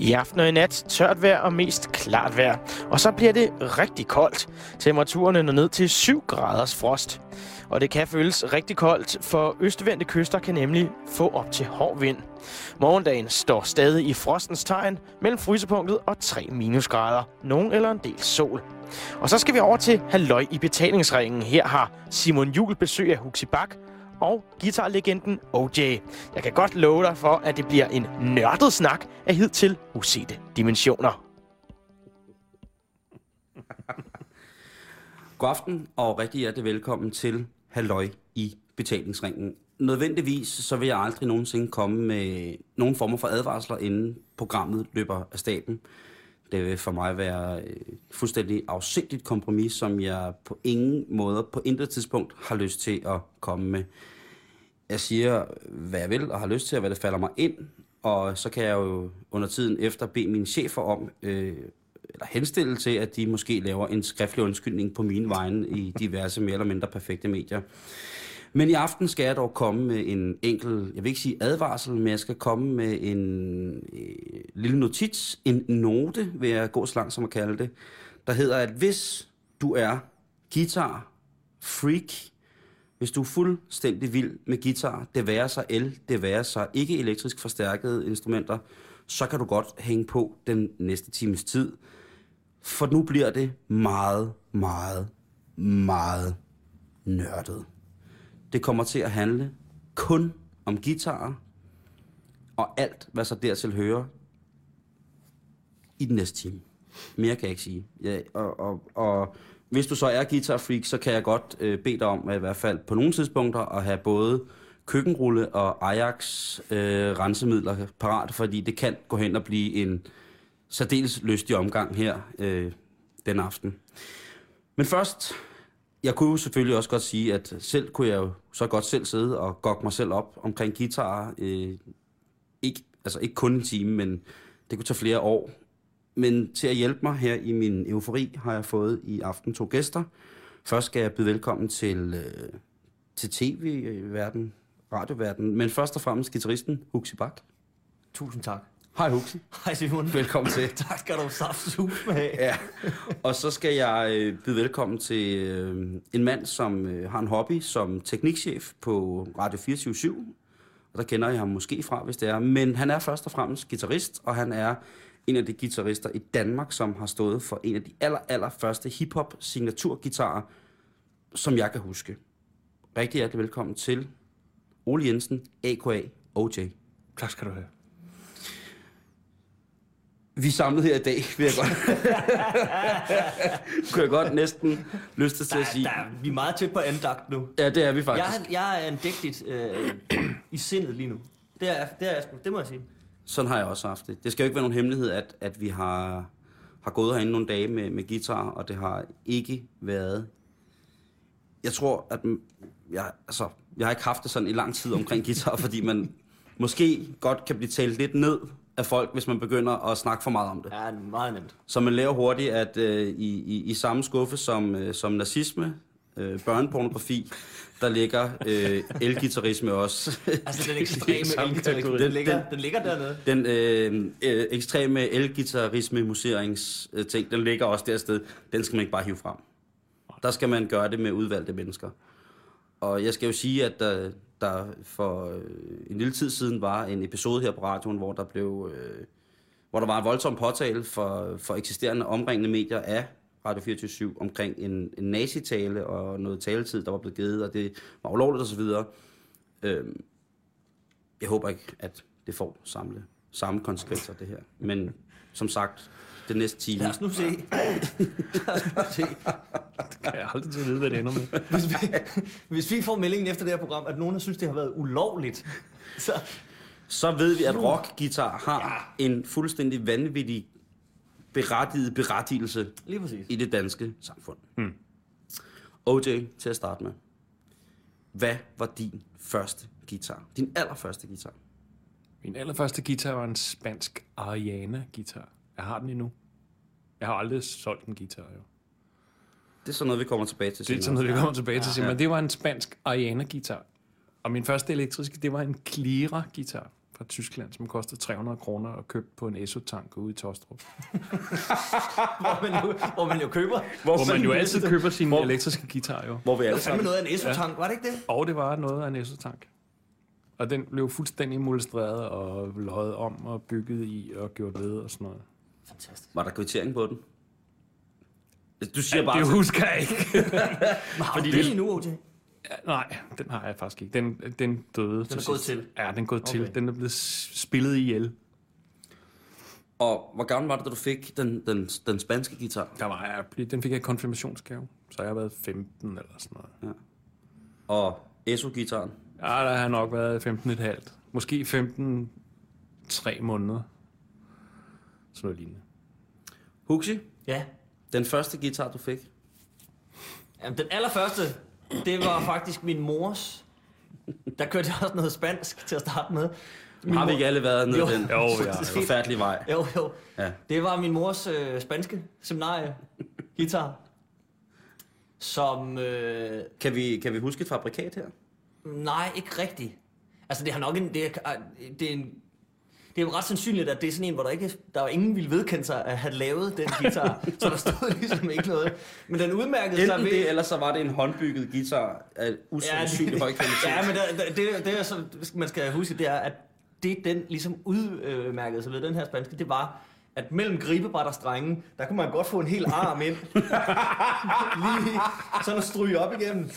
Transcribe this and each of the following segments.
I aften og i nat tørt vejr og mest klart vejr. Og så bliver det rigtig koldt. Temperaturen når ned til 7 graders frost. Og det kan føles rigtig koldt, for østvendte kyster kan nemlig få op til hård vind. Morgendagen står stadig i frostens tegn mellem frysepunktet og 3 minusgrader. Nogen eller en del sol. Og så skal vi over til Halløj i betalingsringen. Her har Simon Jul besøg af Huxi Bak, og guitarlegenden OJ. Jeg kan godt love dig for, at det bliver en nørdet snak af hidtil usete dimensioner. God aften og rigtig hjertelig velkommen til Halløj i betalingsringen. Nødvendigvis så vil jeg aldrig nogensinde komme med nogen former for advarsler, inden programmet løber af staben. Det vil for mig være et fuldstændig afsindigt kompromis, som jeg på ingen måde, på intet tidspunkt har lyst til at komme med. Jeg siger, hvad jeg vil og har lyst til, og hvad det falder mig ind, og så kan jeg jo under tiden efter bede mine chefer om, øh, eller henstille til, at de måske laver en skriftlig undskyldning på mine vegne i diverse mere eller mindre perfekte medier. Men i aften skal jeg dog komme med en enkel, jeg vil ikke sige advarsel, men jeg skal komme med en øh, lille notits, en note, vil jeg gå så langt som at kalde det, der hedder, at hvis du er guitar freak, hvis du er fuldstændig vild med guitar, det værer sig el, det værer sig ikke elektrisk forstærkede instrumenter, så kan du godt hænge på den næste times tid. For nu bliver det meget, meget, meget nørdet. Det kommer til at handle kun om guitarer, og alt, hvad så dertil hører, i den næste time. Mere kan jeg ikke sige. Ja, og, og, og hvis du så er guitar freak, så kan jeg godt øh, bede dig om, at i hvert fald på nogle tidspunkter, at have både køkkenrulle og Ajax øh, rensemidler parat, fordi det kan gå hen og blive en særdeles lystig omgang her øh, den aften. Men først, jeg kunne jo selvfølgelig også godt sige, at selv kunne jeg jo så godt selv sidde og gokke mig selv op omkring guitar. Øh, ikke, altså ikke kun en time, men det kunne tage flere år. Men til at hjælpe mig her i min eufori, har jeg fået i aften to gæster. Først skal jeg byde velkommen til, øh, til tv-verden, radioverden, men først og fremmest gitarristen Huxi Bak. Tusind tak. Hej Huxi. Hej Simon. Velkommen til. tak skal du saft med. Ja, og så skal jeg øh, byde velkommen til øh, en mand, som øh, har en hobby som teknikchef på Radio 24 og der kender jeg ham måske fra, hvis det er. Men han er først og fremmest guitarist, og han er en af de guitarister i Danmark, som har stået for en af de aller, aller første hip-hop signaturgitarer, som jeg kan huske. Rigtig hjertelig velkommen til Ole Jensen, A.K.A. OJ. Tak skal du have. Vi er samlet her i dag, vil jeg godt. kunne jeg godt næsten lyst til at sige. Der, der, vi er meget tæt på andagt nu. Ja, det er vi faktisk. Jeg, jeg er andægtigt øh, i sindet lige nu. Det er, det er det må jeg sige. Sådan har jeg også haft det. Det skal jo ikke være nogen hemmelighed, at, at vi har, har gået herinde nogle dage med, med guitar, og det har ikke været... Jeg tror, at jeg, altså, jeg har ikke haft det sådan i lang tid omkring guitar, fordi man måske godt kan blive talt lidt ned af folk, hvis man begynder at snakke for meget om det. Ja, meget nemt. Så man lærer hurtigt, at øh, i, i, i samme skuffe som, øh, som nazisme, øh, børnepornografi, der ligger øh, elgitarisme også. altså den ekstreme elgitarisme, den, ligger, den ligger dernede? Den øh, øh, ekstreme elgitarisme museringsting, den ligger også der sted. Den skal man ikke bare hive frem. Der skal man gøre det med udvalgte mennesker. Og jeg skal jo sige, at der, der for øh, en lille tid siden var en episode her på radioen, hvor der blev... Øh, hvor der var en voldsom påtale for, for eksisterende omringende medier af Radio 24 omkring en, en nazitale og noget taletid, der var blevet givet, og det var ulovligt osv. Øhm, jeg håber ikke, at det får samle, samme konsekvenser, det her. Men som sagt, det næste time... Lad os nu se. Lad os nu se. Det kan jeg aldrig til at vide, hvad det ender med. Hvis vi, hvis vi får meldingen efter det her program, at nogen har synes, det har været ulovligt, så... Så ved vi, at rockgitar har ja. en fuldstændig vanvittig berettiget berettigelse Lige præcis. i det danske samfund. Hmm. OJ, til at starte med. Hvad var din første guitar? Din allerførste guitar? Min allerførste guitar var en spansk Ariana-guitar. Jeg har den endnu. Jeg har aldrig solgt en guitar, jo. Det er sådan noget, vi kommer tilbage til Det er sådan noget, vi kommer tilbage til, ja. men det var en spansk Ariana-guitar. Og min første elektriske, det var en Cleara-guitar fra Tyskland, som kostede 300 kroner og købt på en ESO-tank ude i Tostrup. hvor, man jo, hvor man jo køber. Hvor man jo altid det. køber sin elektriske guitar jo. Hvor vi Det alle sammen... noget af en ESO-tank, var det ikke det? Og det var noget af en ESO-tank. Og den blev fuldstændig molestreret og løjet om og bygget i og gjort ved og sådan noget. Fantastisk. Var der kvittering på den? Du siger Ja, bare... det husker jeg ikke. Du det nu, OJ? Ja, nej, den har jeg faktisk ikke. Den, den døde Den er gået til? Ja, den er gået okay. Til. Den er blevet spillet ihjel. Og hvor gammel var det, da du fik den, den, den spanske guitar? Der var jeg, den fik jeg i konfirmationsgave. Så jeg har været 15 eller sådan noget. Og ESO-gitaren? Ja, der har nok været 15,5. Måske 15, 3 måneder. Sådan noget lignende. Huxi, Ja. den første guitar, du fik? Jamen, den allerførste, det var faktisk min mors. Der kørte jeg også noget spansk til at starte med. Min Har vi ikke alle været nede Jo. den Jo, ja. forfærdelige vej? Jo, jo. Ja. Det var min mors øh, spanske seminarie guitar. Som, øh, Kan vi, kan vi huske et fabrikat her? nej, ikke rigtigt. Altså, det har nok en, det er, det er en, det er jo ret sandsynligt, at det er sådan en, hvor der ikke der var ingen ville vedkende sig at have lavet den guitar. så der stod ligesom ikke noget. Men den udmærkede sig Enten ved... det, eller så var det en håndbygget guitar af usandsynlig høj kvalitet. Ja, men det, det, det, er så, man skal huske, det er, at det den ligesom udmærkede sig ved den her spanske, det var, at mellem gribebræt og strenge, der kunne man godt få en hel arm ind. Lige sådan at stryge op igennem.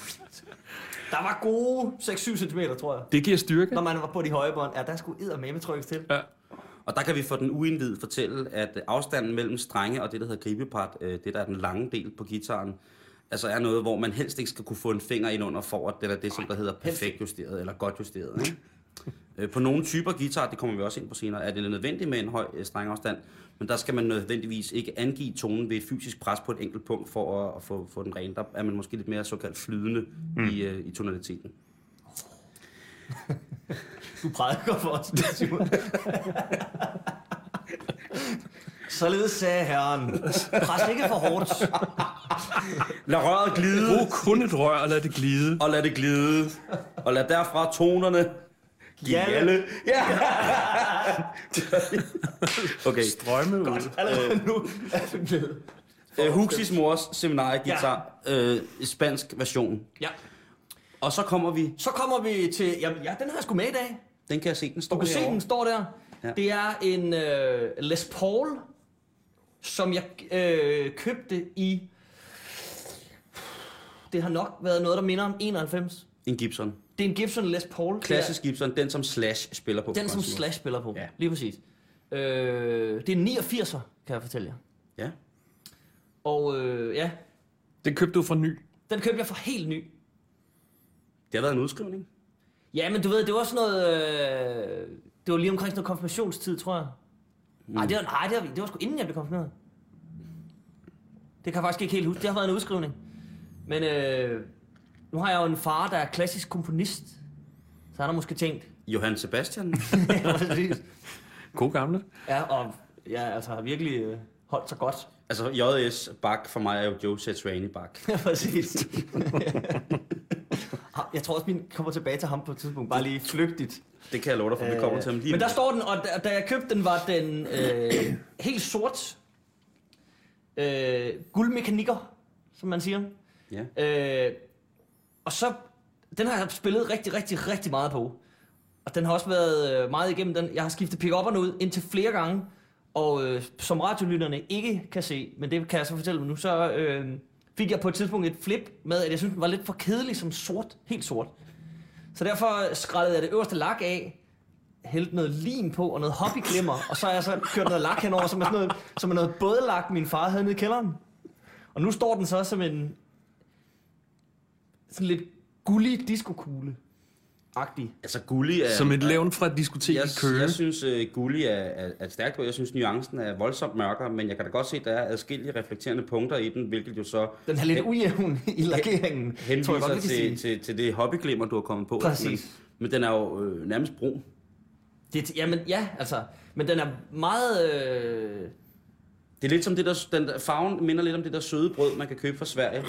Der var gode 6-7 cm, tror jeg. Det giver styrke. Når man var på de høje bånd. Ja, der skulle eddermame trykkes til. Ja. Og der kan vi for den uindvidede fortælle, at afstanden mellem strenge og det, der hedder gribepart, øh, det der er den lange del på gitaren, altså er noget, hvor man helst ikke skal kunne få en finger ind under, for at det er det, som der hedder perfekt justeret, eller godt justeret. Ikke? Øh, På nogle typer guitar, det kommer vi også ind på senere, er det nødvendigt med en høj øh, strengafstand, men der skal man nødvendigvis ikke angive tonen ved fysisk pres på et enkelt punkt for at, at få, få den ren. Der er man måske lidt mere såkaldt flydende mm. i, øh, i tonaliteten. Du prædiker for os, Simon. Således sagde herren. Pres ikke for hårdt. Lad røret glide, Brug kun et rør og lad det glide. og lad det glide, og lad derfra tonerne Gjalle. Ja. okay. Strømme ud. Allerede nu er det blevet. Uh, Huxis mors seminariegitar, ja. uh, spansk version. Ja. Og så kommer vi, Så kommer vi til... Jamen, ja, den har jeg sgu med i dag. den kan jeg se, den står Du kan se, herovre. den står der. Ja. Ja. Det er en øh, Les Paul, som jeg øh, købte i... Det har nok været noget, der minder om 91. En Gibson. Det er en Gibson Les Paul. Klassisk Gibson, den som Slash spiller på. Den, som. Slash spiller på. Ja. Lige præcis. Øh, det er en 89'er, kan jeg fortælle jer. Ja. Og øh, ja, Det købte du fra ny. den købte jeg for helt ny. Det har været en udskrivning. Ja, men du ved, det var sådan noget... Øh, det var lige omkring sådan noget konfirmationstid, tror jeg. Nej, det var, nej, det var, det var sgu inden jeg blev konfirmeret. Det kan jeg faktisk ikke helt huske. Det har været en udskrivning. Men øh, nu har jeg jo en far, der er klassisk komponist. Så han har måske tænkt... Johann Sebastian. ja, præcis. God gamle. Ja, og ja, altså har virkelig øh, holdt sig godt. altså J.S. Bach for mig er jo Joe Satriani Bach. Ja, præcis. jeg tror også, min kommer tilbage til ham på et tidspunkt. Bare lige flygtigt. Det kan jeg love dig for, vi kommer til ham lige Men der står den, og da, da jeg købte den, var den øh, helt sort. Øh, guldmekanikker, som man siger. Ja. Øh, og så, den har jeg spillet rigtig, rigtig, rigtig meget på. Og den har også været øh, meget igennem den. Jeg har skiftet pick-upperne ud indtil flere gange. Og øh, som radiolytterne ikke kan se, men det kan jeg så fortælle dem nu, så øh, fik jeg på et tidspunkt et flip med, at jeg synes den var lidt for kedelig som sort. Helt sort. Så derfor øh, skrællede jeg det øverste lak af, hældte noget lim på og noget hobbyglimmer, og så har jeg så kørt noget lak henover, som er, sådan noget, som er noget bådelak, min far havde nede i kælderen. Og nu står den så som en sådan lidt gullig diskokugle agtig Altså Gulli er... Som et levn fra et diskotek jeg, i Køge. jeg synes, uh, Gulli er, er, er stærkt ord. Jeg synes, nuancen er voldsomt mørkere, men jeg kan da godt se, at der er adskillige reflekterende punkter i den, hvilket jo så Den er lidt ujævn i lakeringen, tror jeg henviser godt, til, sige. til, til det hobbyglimmer, du har kommet på. Præcis. Men den er jo øh, nærmest brun. Det, jamen, ja, altså, men den er meget... Øh, Det er lidt som det der, den der, farven minder lidt om det der søde brød, man kan købe fra Sverige,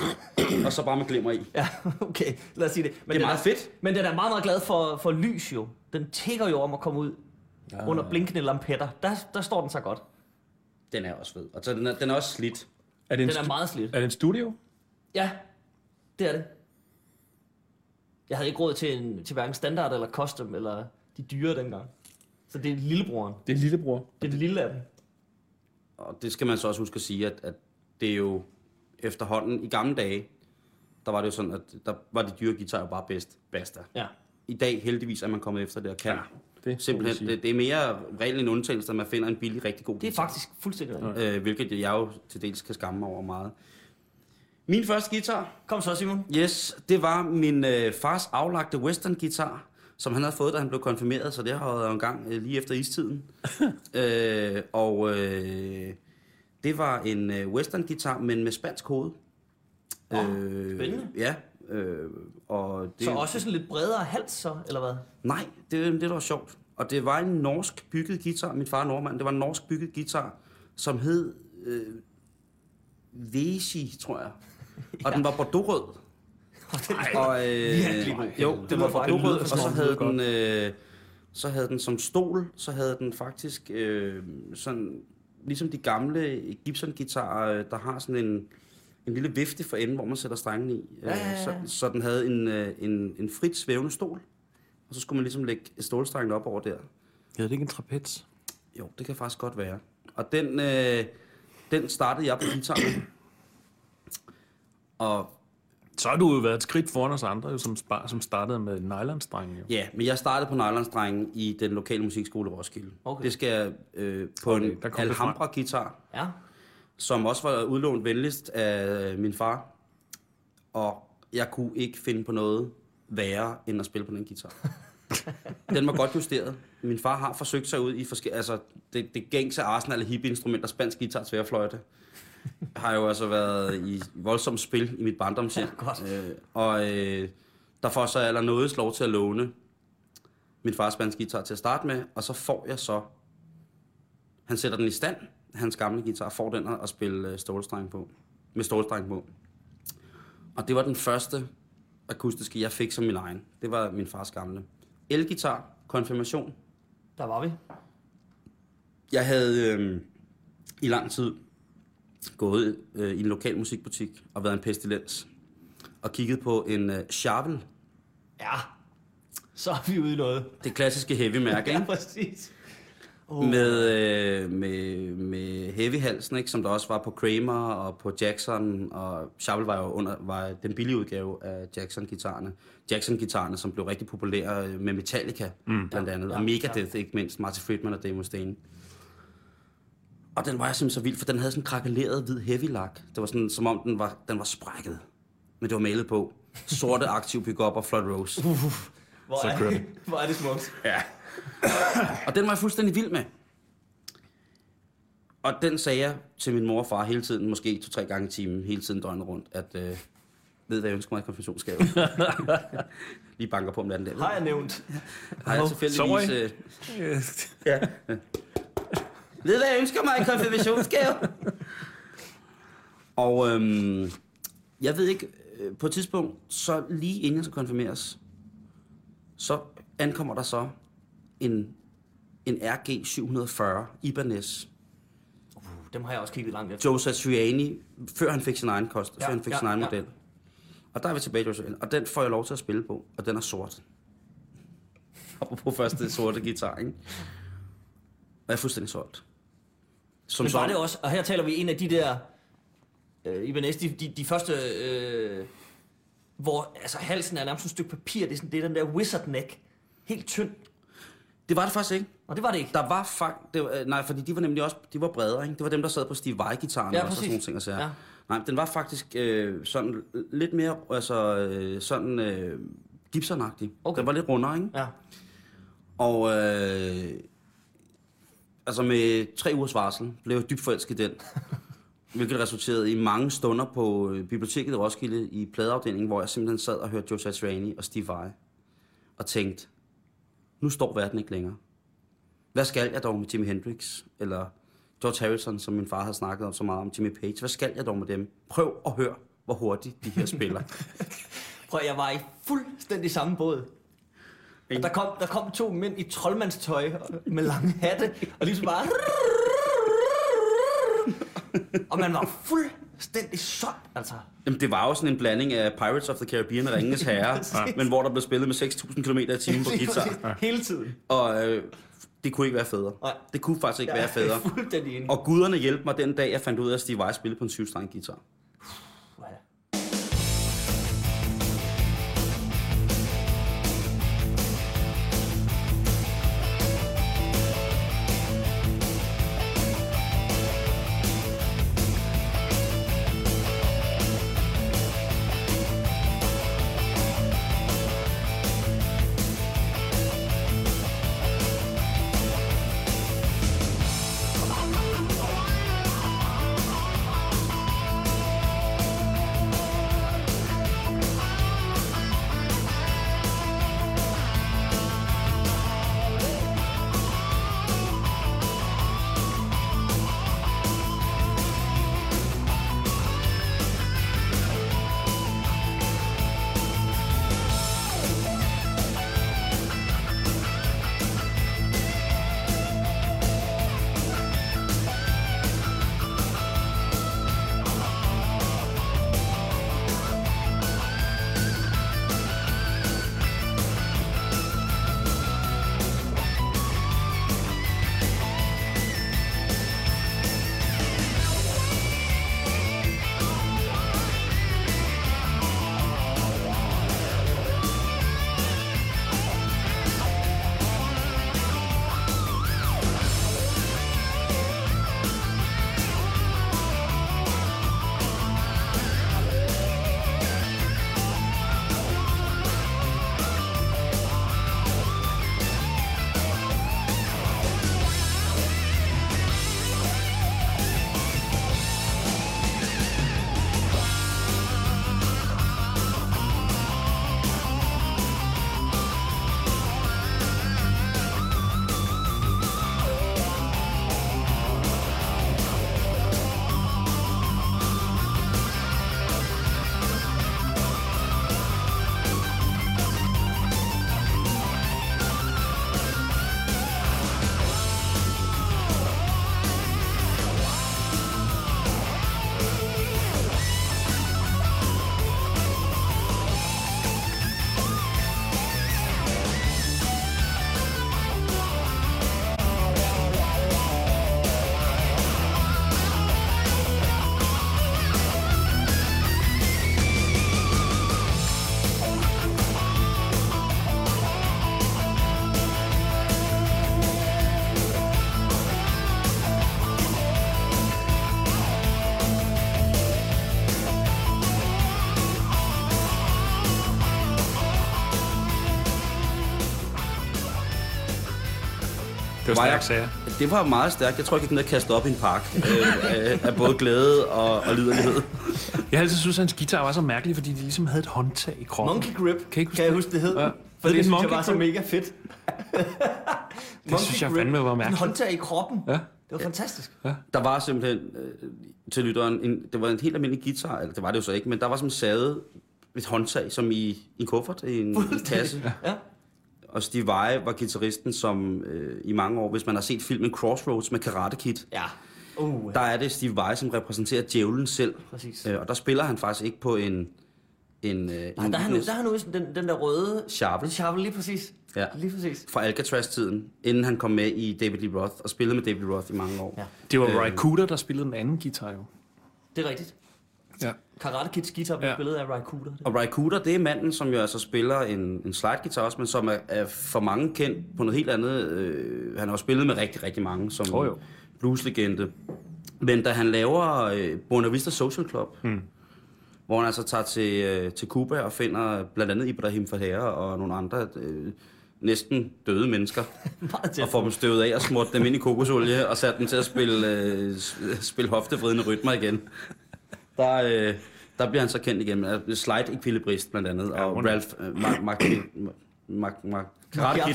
og så bare med glimmer i. ja, okay, lad os sige det. Men Det er meget fedt. Men den er meget, meget glad for, for lys jo. Den tigger jo om at komme ud. ja. under blinkende lampetter. Der, der står den så godt. Den er også fed. Og så den er, den er også slidt. Er det en, Den er meget slidt. er det en studio? Ja, det er det. Jeg havde ikke råd til, en, til hverken standard eller custom, eller de dyre dengang. Så det er lillebroren. Det er lillebror. Det er det lille af dem. Og det skal man så også huske at sige, at, at det er jo efterhånden, i gamle dage, der var det jo sådan, at der var de dyre guitarer jo bare bedst. Basta. Ja. I dag heldigvis er man kommet efter det og kan. Ja, Det Simpelthen, det, det er mere reglen end undtagelse, at man finder en billig, rigtig god Det er guitar. faktisk fuldstændig rigtigt. Øh, hvilket jeg jo til dels kan skamme mig over meget. Min første guitar, Kom så, Simon. yes, det var min øh, fars aflagte western guitar, som han havde fået, da han blev konfirmeret, så det har været en gang øh, lige efter istiden. øh, og øh, det var en øh, western guitar, men med spansk hoved. Åh, spændende. Ja, øh, og det, Så også sådan lidt bredere hals, så, eller hvad? Nej, det det, der var sjovt. Og det var en norsk bygget guitar. Min far er nordmand. Det var en norsk bygget guitar, som hed øh, Vesi, tror jeg. Og den var bordeauxrød. Og, øh, virkelig god. jo, Det var det lyder og så havde den... Øh, så havde den som stol, så havde den faktisk øh, sådan, ligesom de gamle Gibson-gitarer, øh, der har sådan en, en lille vifte for enden, hvor man sætter strengen i. Ja, ja, ja. Så, så den havde en, øh, en, en frit svævende stol, og så skulle man ligesom lægge stålstrengen op over der. Ja, det ikke en trapez? Jo, det kan faktisk godt være. Og den, øh, den startede jeg på guitar med. Og Så har du jo været et skridt foran os andre, jo, som, spar, som startede med nylonstrengen. Jo. ja, men jeg startede på nylonstrengen i den lokale musikskole i Roskilde. Okay. Det skal jeg øh, på Okay, en. Alhambra-guitar, Ja. som også var udlånt venligst af min far. Og jeg kunne ikke finde på noget værre, end at spille på den guitar. den var godt justeret. Min far har forsøgt sig ud i forskellige... Altså, det, det gængse Arsenal af hippie-instrumenter, spansk guitar, tværfløjte, har jo altså været i voldsomt spil i mit barndomshjem. Ja, godt. Øh, og øh, der får så aller noget lov til at låne min fars spansk guitar til at starte med, og så får jeg så... Han sætter den i stand, hans gamle guitar, får den at spille øh, stålstreng på, med stålstreng på. Og det var den første akustiske, jeg fik som min egen. Det var min fars gamle. Elgitar, konfirmation. Der var vi. Jeg havde øh, i lang tid gået øh, i en lokal musikbutik og været en pestilens. Og kigget på en øh, Charvel, Ja. Så er vi ude i noget. det klassiske heavy-mærke, Ja, ikke? præcis. Oh. Med, øh, med, med heavy-halsen, ikke? som der også var på Kramer og på Jackson. Og Charvel var jo under, var den billige udgave af Jackson-gitarerne. Jackson-gitarerne, som blev rigtig populære øh, med Metallica, mm. blandt andet. Ja, og Megadeth, ikke mindst. Martin Friedman og Dave Mustaine. Og den var jeg simpelthen så vild, for den havde sådan en krakeleret hvid heavy lak. Det var sådan, som om den var, den var sprækket. Men det var malet på. Sorte aktiv pick-up og flot rose. Hvor, Så er, det, hvor er det smukt. Ja. og den var jeg fuldstændig vild med. Og den sagde jeg til min mor og far hele tiden, måske to-tre gange i timen, hele tiden døgnet rundt, at øh, ved hvad jeg ønsker mig i konfirmationsgave. Lige banker på om natten der. Har jeg nævnt. Har jeg tilfældigvis... Øh, ja. Ved hvad jeg ønsker mig i konfirmationsgave? og øhm, jeg ved ikke, øh, på et tidspunkt, så lige inden jeg skal konfirmeres, så ankommer der så en, en RG 740 Ibanez. Dem har jeg også kigget langt efter. Joe Satriani, før han fik sin egen kost, ja, før han fik ja, sin egen ja. model. Og der er vi tilbage til og den får jeg lov til at spille på, og den er sort. Apropos første sorte guitar, ikke? Og jeg er fuldstændig solgt. Som Men var sådan- det også, og her taler vi en af de der, øh, Ibanez, de, de, de første, øh, hvor altså, halsen er nærmest et stykke papir, det er, sådan, det er den der wizard neck, helt tynd, Det var det faktisk ikke. og det var det ikke. Der var faktisk... Øh, nej, fordi de var nemlig også de var bredere, ikke? Det var dem, der sad på Steve Vai-gitaren Ja, og sådan nogle ting. Og sager. Ja. Nej, den var faktisk øh, sådan lidt mere, altså øh, sådan øh, Gibson-agtig. Okay. Den var lidt rundere, ikke? Ja. Og øh, altså med tre ugers varsel blev jeg dybt forelsket i den. Hvilket resulterede i mange stunder på øh, biblioteket i Roskilde i pladeafdelingen, hvor jeg simpelthen sad og hørte Joe Satriani og Steve Vai. Og tænkte, nu står verden ikke længere. Hvad skal jeg dog med Jimi Hendrix? Eller George Harrison, som min far havde snakket om så meget om, Jimmy Page. Hvad skal jeg dog med dem? Prøv at høre, hvor hurtigt de her spiller. Prøv, jeg var i fuldstændig samme båd. Og der kom, der kom to mænd i troldmandstøj med lange hatte, og ligesom bare... Og man var fuldstændig solgt, altså. Jamen, det var jo sådan en blanding af Pirates of the Caribbean og Ringenes Herre, men hvor der blev spillet med 6.000 km i timen på guitar. Hele tiden. Og øh, det kunne ikke være federe. Nej. Det kunne faktisk ikke være Jeg federe. er. Og guderne hjalp mig den dag, jeg fandt ud af, at Steve Vai spillede på en syvstreng guitar. Det var Var stærkt, jeg- sagde jeg. Det var meget stærkt. Jeg tror, jeg gik ned og kastede op i en park øh, af, af både glæde og, og liderlighed. Jeg har altid synes, at hans guitar var så mærkelig, fordi de ligesom havde et håndtag i kroppen. Monkey Grip, Kan I ikke huske kan jeg det? huske, det hed. Ja. Ja. Er For det det, en synes jeg Monkey var så mega fedt. det synes jeg fandme var mærkeligt. En håndtag i kroppen. Ja. Det var fantastisk. Der var simpelthen øh, til lytteren, en, det var en helt almindelig guitar, eller det var det jo så ikke, men der var som sadet et håndtag, som i, i en kuffert, i en, en kasse. Ja. Og Steve Vai var guitaristen, som øh, i mange år, hvis man har set filmen Crossroads med Karate Kid, Ja. Uh, der er det Steve Vai, som repræsenterer djævlen selv. Præcis. Øh, og der spiller han faktisk ikke på en... en, øh, Nej, en der er han, der er han ude sådan den, den der røde... Sharpe. Sharpe, lige præcis. Ja. Lige præcis. fra Alcatraz-tiden, inden han kom med i David Lee Roth, og spillede med David Lee Roth i mange år. Ja. Det var Øh. Ry Cooder, der spillede den anden guitar jo. Det er rigtigt. Ja. Karate Kids guitar blev Ja. spillet af Cooder. Og Cooder, det er manden, som jo altså spiller en, en slide-guitar også, men som er, er for mange kendt på noget helt andet. Øh, han har spillet med rigtig, rigtig mange, som Jo, jo. blueslegende. Men da han laver øh, Buena Vista Social Club, hmm. hvor han altså tager til, øh, til Cuba og finder blandt andet Ibrahim Fahera og nogle andre øh, næsten døde mennesker, og får dem støvet af og smurt dem ind i kokosolie og sat dem til at spille, øh, spille hoftevridende rytmer igen. Der, øh, der bliver han så kendt igen. med Slide Equilibrist blandt andet, Ja, og hun Ralph øh, Mark, Mark, Mark, Mark, Karate Kid.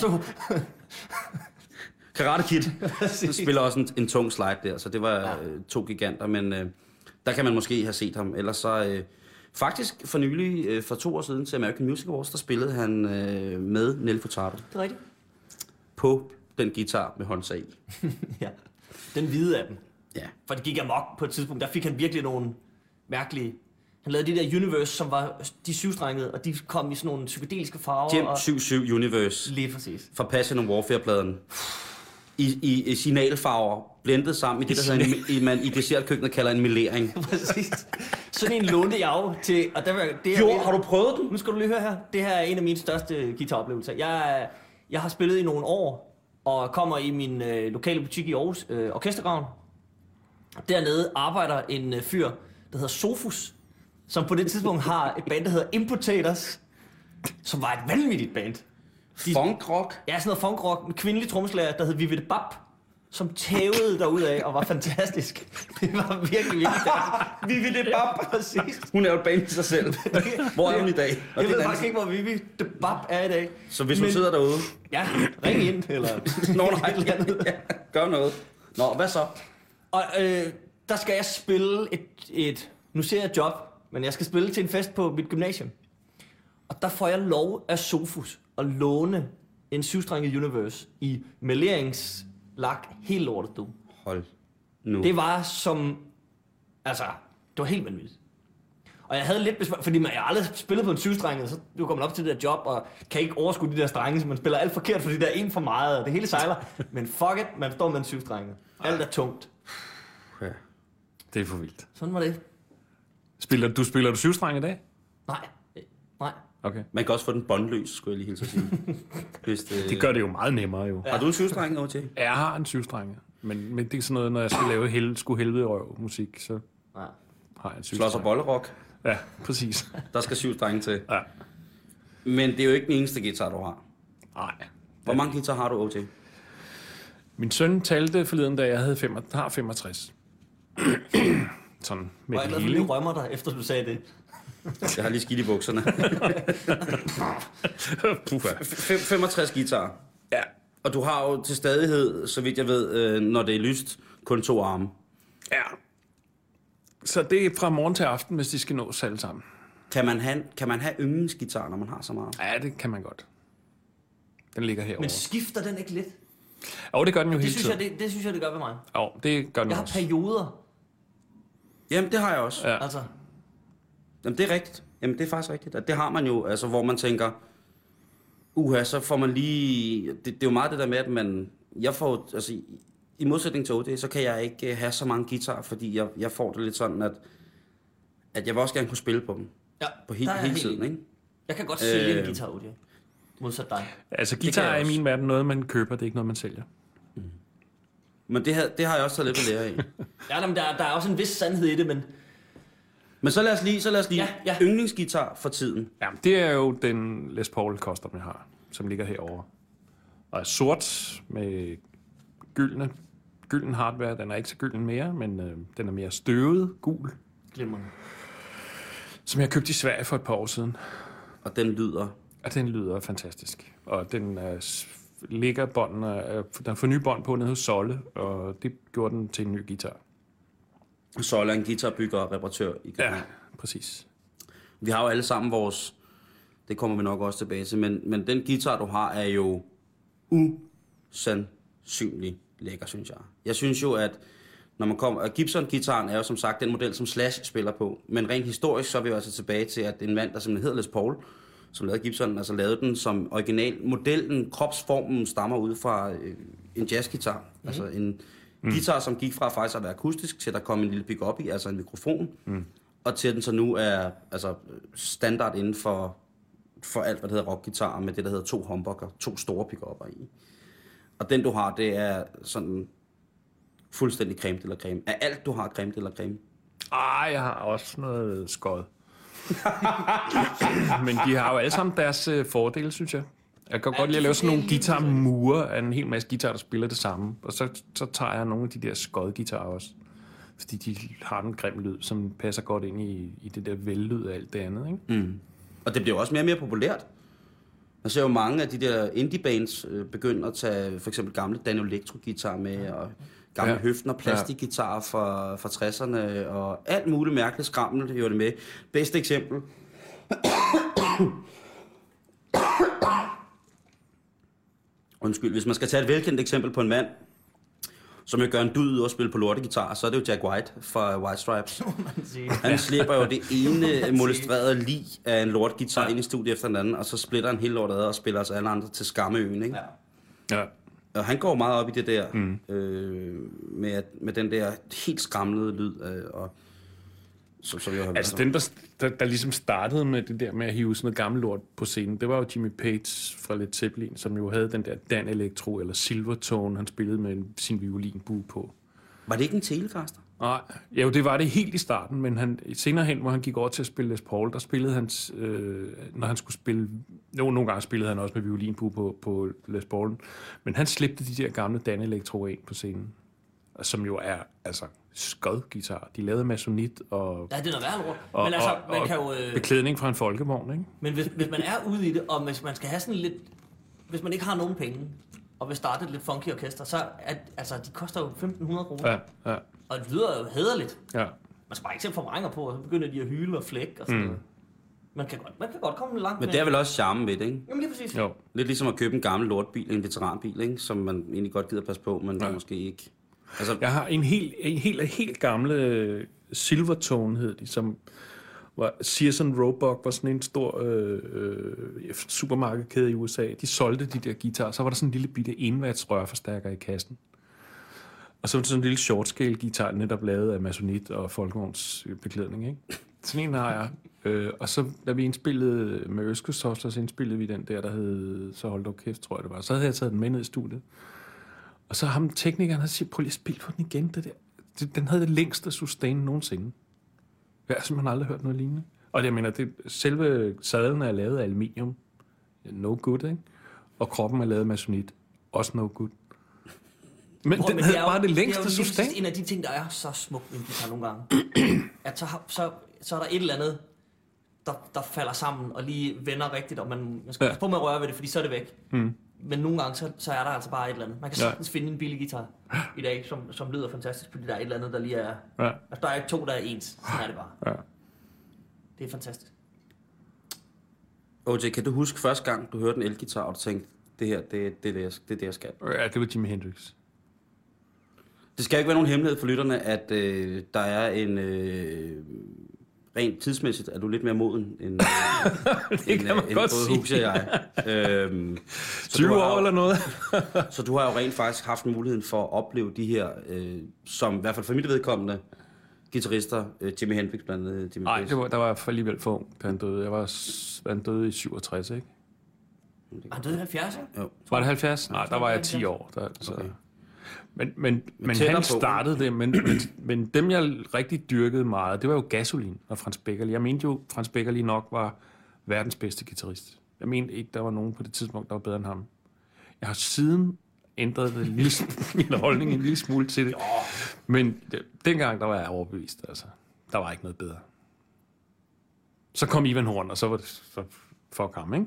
Karate Kid spiller også en, en tung slide der, så det var Ja. øh, to giganter, men øh, der kan man måske have set ham. Ellers så, øh, Faktisk for nylig, øh, for to år siden til American Music Awards, der spillede han øh, med Nelly Furtado Det er rigtigt. på den guitar med håndtag i. Ja. Den hvide af dem. Ja. For det gik amok på et tidspunkt. Der fik han virkelig nogle mærkelige... Han lavede de der Universe, som var de syvstrengede, og de kom i sådan nogle psykedeliske farver. Gem og... 77 Universe Lige præcis. fra Passion Warfare-pladen. I, i, i signalfarver, blendet sammen i det, der hedder, en, man i dessertkøkkenet kalder en melering. præcis. Sådan en lånte jeg jo til... Og der, var- det er Jo, har du prøvet den? Nu skal du lige høre her. Det her er en af mine største guitaroplevelser. Jeg, jeg har spillet i nogle år, og kommer i min øh, lokale butik i Aarhus, øh, Orkestergraven. Dernede arbejder en øh, fyr, der hedder Sofus, som på det tidspunkt har et band, der hedder Impotators, som var et vanvittigt band. De- Funk rock. Ja, sådan noget funkrock med kvindelig trommeslager, der hed Vivi Bab, som tævede derud af og var fantastisk. Det var virkelig, virkelig stærkt. Vivi Bab, præcis. Hun er jo et band i sig selv. Hvor er hun i dag? Og Jeg det ved en faktisk ikke, hvor Vivi Bab er i dag. Så hvis hun Men- sidder derude, Ja, ring ind, eller... Nå, nej. eller andet. ja, gør noget. Nå, hvad så? Og øh, der skal jeg spille et, et... Nu ser jeg job, men jeg skal spille til en fest på mit gymnasium. Og der får jeg lov af Sofus at låne en syvstrenget Universe i meleringslak helt lortet, du. Hold nu. Det var som... Altså, det var helt vanvittigt. Og jeg havde lidt besvær, fordi man, jeg aldrig spillet på en syvstrenget, så du kommer op til det der job, og kan ikke overskue de der strenge, så man spiller alt forkert, fordi der er en for meget, og det hele sejler. Men fuck it, man står med en syvstrenget. Alt er tungt. Ja. Det er for vildt. Sådan var det. Spiller, du spiller du syvstreng i dag? Nej, nej. Okay. Man kan også få den båndløs, skulle jeg lige hilse at sige. Hvis det, Det gør det jo meget nemmere jo. Har du en syvstreng over til? Jeg har en syvstreng, men, men det er sådan noget, når jeg skal lave hel, skulle helvede røv musik, så nej. har jeg en Slås og syvstreng. bollerok. Ja, præcis. Der skal syv strenge til. Ja. Men det er jo ikke den eneste guitar, du har. Nej. Hvor mange guitar har du, OT? Min søn talte forleden, da jeg havde fem, har 65. Sådan med jeg er det hele. rømmer dig, efter du sagde det. Jeg har lige skidt i bukserne. Puha. Fem- 65 guitar. Ja. Og du har jo til stadighed, så vidt jeg ved, øh, når det er lyst, kun to arme. ja. Så det er fra morgen til aften, hvis de skal nås alle sammen. Kan man have, kan man have yndlingsgitar, når man har så meget? Ja, det kan man godt. Den ligger herovre. Men skifter den ikke lidt? Jo, det gør den jo Det hele synes, jeg, tiden. det, det synes jeg, det gør ved mig. Jo, det gør den Jeg har også. perioder, Jamen, det har jeg også. Ja. altså. Jamen, det er rigtigt. Jamen, det er faktisk rigtigt. Og det har man jo, altså, hvor man tænker, uha, så får man lige... Det, det er jo meget det der med, at man... Jeg får, altså, i, modsætning til OD, så kan jeg ikke øh, have så mange guitar, fordi jeg, jeg får det lidt sådan, at, at jeg vil også gerne kunne spille på dem. Ja, På jeg hele helt tiden, enig. ikke? Jeg kan godt sælge Øh. en guitar, Udi. Modsat dig. Altså, guitar er i min verden noget, man køber, det er ikke noget, man sælger. Men det, har, det har jeg også taget lidt ved lære af. Ja, men der, der er også en vis sandhed i det, men Men så lad os lige, så lad os lige Ja, ja. yndlingsgitar for tiden. Ja, det er jo den Les Paul Custom, jeg har, som ligger herovre. Og er sort med gyldne, gylden hardware. Den er ikke så gylden mere, men øh, den er mere støvet, gul. glimrende. Som jeg købte i Sverige for et par år siden. Og den lyder... Og den lyder fantastisk. Og den er, ligger bånden, er, der får nye bånd på nede hos Solle, og det gjorde den til en ny guitar. Sola, en guitarbygger og reparatør i Ja, København. præcis. Vi har jo alle sammen vores... Det kommer vi nok også tilbage til, men, men den guitar, du har, er jo usandsynlig lækker, synes jeg. Jeg synes jo, at når man kommer... at Gibson-gitaren er jo som sagt den model, som Slash spiller på. Men rent historisk, så er vi jo altså tilbage til, at en mand, der simpelthen hedder Les Paul, som lavede Gibson, altså lavede den som original. Modellen, kropsformen, stammer ud fra øh, en jazzgitar. Mm. Altså en mm. guitar, som gik fra faktisk at være akustisk, til at der kom en lille pick-up i, altså en mikrofon. Mm. Og til at den så nu er altså, standard inden for, for alt, hvad det hedder rockgitar, med det, der hedder to humbucker, to store pick-upper i. Og den, du har, det er sådan fuldstændig creme eller creme. Er alt, du har creme eller creme? Ej, jeg har også noget skod. Men de har jo alle sammen deres øh, fordele, synes jeg. Jeg kan Ja, godt lide at lave sådan nogle guitarmure af en hel masse guitar, der spiller det samme. Og så, så tager jeg nogle af de der skodguitarer også. Fordi de har en grim lyd, som passer godt ind i, i det der vellyd af alt det andet. Ikke? Mm. Og det bliver jo også mere og mere populært. Man ser jo mange af de der indie-bands øh, begynde at tage for eksempel gamle Daniel Electro-guitar med, og gamle Ja. ja. høften og plastikgitar fra, fra 60'erne, og alt muligt mærkeligt skrammel gjorde det med. Bedste eksempel. Undskyld, hvis man skal tage et velkendt eksempel på en mand, som jo gør en dyd ud at spille på lortegitar, så er det jo Jack White fra White Stripes. Han slipper jo det ene molestrerede lig af en lortgitar ind i studiet efter den anden, og så splitter han hele lortet ad og spiller os alle andre til skammeøen, ikke? Ja. Ja. Og han går meget op i det der, mm. øh, med, at- med den der helt skramlede lyd, øh, og, som, som jo har Altså den, der, der, der ligesom startede med det der med at hive sådan noget gammelt lort på scenen, det var jo Jimmy Page fra Led Zeppelin, som jo havde den der Dan Electro eller Silvertone, han spillede med en- sin violinbue på. Var det ikke en telecaster? Nej, jo, det var det helt i starten, men han, senere hen, hvor han gik over til at spille Les Paul, der spillede han, øh, når han skulle spille, nogle, nogle gange spillede han også med violinbue på, på Les Paul, men han slæbte de der gamle Dan Electro ind på scenen, som jo er, altså, skodguitar. De lavede masonit og, Ja, det er noget værre lort. og, Men altså, og, man og kan jo... Øh, beklædning fra en folkevogn, ikke? men hvis, hvis man er ude i det, og hvis man skal have sådan lidt... Hvis man ikke har nogen penge, og vil starte et lidt funky orkester, så er, altså, de koster jo 1.500 kroner. Ja, ja, Og det lyder jo hederligt. ja. Man skal bare ikke sætte forvrænger på, og så begynder de at hyle og flække og sådan Mm. noget. Man kan, godt, man kan godt komme langt Men med. det er vel også charmen ved det, ikke? Jamen lige præcis. Jo. Lidt ligesom at købe en gammel lortbil, en veteranbil, ikke? Som man egentlig godt gider passe på, men ja. Måske ikke. Altså, Jeg har en helt, en helt, helt gamle øh, Silvertone, hed de, som var Sears Roebuck var sådan en stor øh, øh, supermarkedkæde i USA. De solgte de der guitarer. Så var der sådan en lille bitte envats rørforstærker i kassen. Og så var sådan en lille short scale guitar, netop lavet af masonit og folkevogns øh, beklædning. Ikke? Sådan en har jeg. Øh, og så da vi indspillede med Øskesofter, så indspillede vi den der, der hed Så hold dog kæft, tror jeg det var. Så havde jeg taget den med ned i studiet. Og så ham teknikeren, han siger, prøv lige at spille på den igen. Det der. Det, den havde det længste sustain nogensinde. Jeg har simpelthen aldrig hørt noget lignende. Og jeg mener, det, selve sadlen er lavet af aluminium. No good, ikke? Og kroppen er lavet af masonit. Også no good. Men Prøv, den men havde det er jo- bare det det er længste jo lige sustain. præcis en af de ting, der er så smukt ved en guitar nogle gange. at så, så, så er der et eller andet, der, der falder sammen og lige vender rigtigt, og man, man skal Ja. på med at røre ved det, fordi så er det væk. Mm. Men nogle gange, så, så er der altså bare et eller andet. Man kan Ja. sagtens finde en billig guitar i dag, som, som lyder fantastisk, fordi der er et eller andet, der lige er... Ja, Altså, der er ikke to, der er ens. Sådan er det bare. ja. Det er fantastisk. OJ, kan du huske første gang, du hørte en elgitar, og du tænkte, det her, det, det, er det, jeg, det er det, jeg skal? ja, det var Jimi Hendrix. Det skal ikke være nogen hemmelighed for lytterne, at øh, der er en... Øh, rent tidsmæssigt er du lidt mere moden end, Det kan man end godt både sige. Huxi og jeg. øhm, så 20 du har år jo- eller noget. Så du har jo rent faktisk haft muligheden for at opleve de her, øh, som i hvert fald for mit vedkommende, guitarister, øh, Jimi Hendrix blandt andet. Jimi Nej, var, der var jeg for alligevel for ung, da han døde. Jeg var, han døde i 67, ikke? Og han døde i 70, ikke? Jo. Var det 70? Nej, der var jeg 10 70. år. Der, så. Okay. Men, men, men han startede det, men, men, men dem, jeg rigtig dyrkede meget, det var jo Gasolin og Frans Beckerli. Jeg mente jo, Frans Beckerli nok var verdens bedste guitarist. Jeg mente ikke, der var nogen på det tidspunkt, der var bedre end ham. Jeg har siden ændret en lille, min holdning en lille smule til det. Men dengang, der var jeg overbevist. Altså. Der var ikke noget bedre. Så kom Ivan Horn, og så var det så fuck ham, ikke?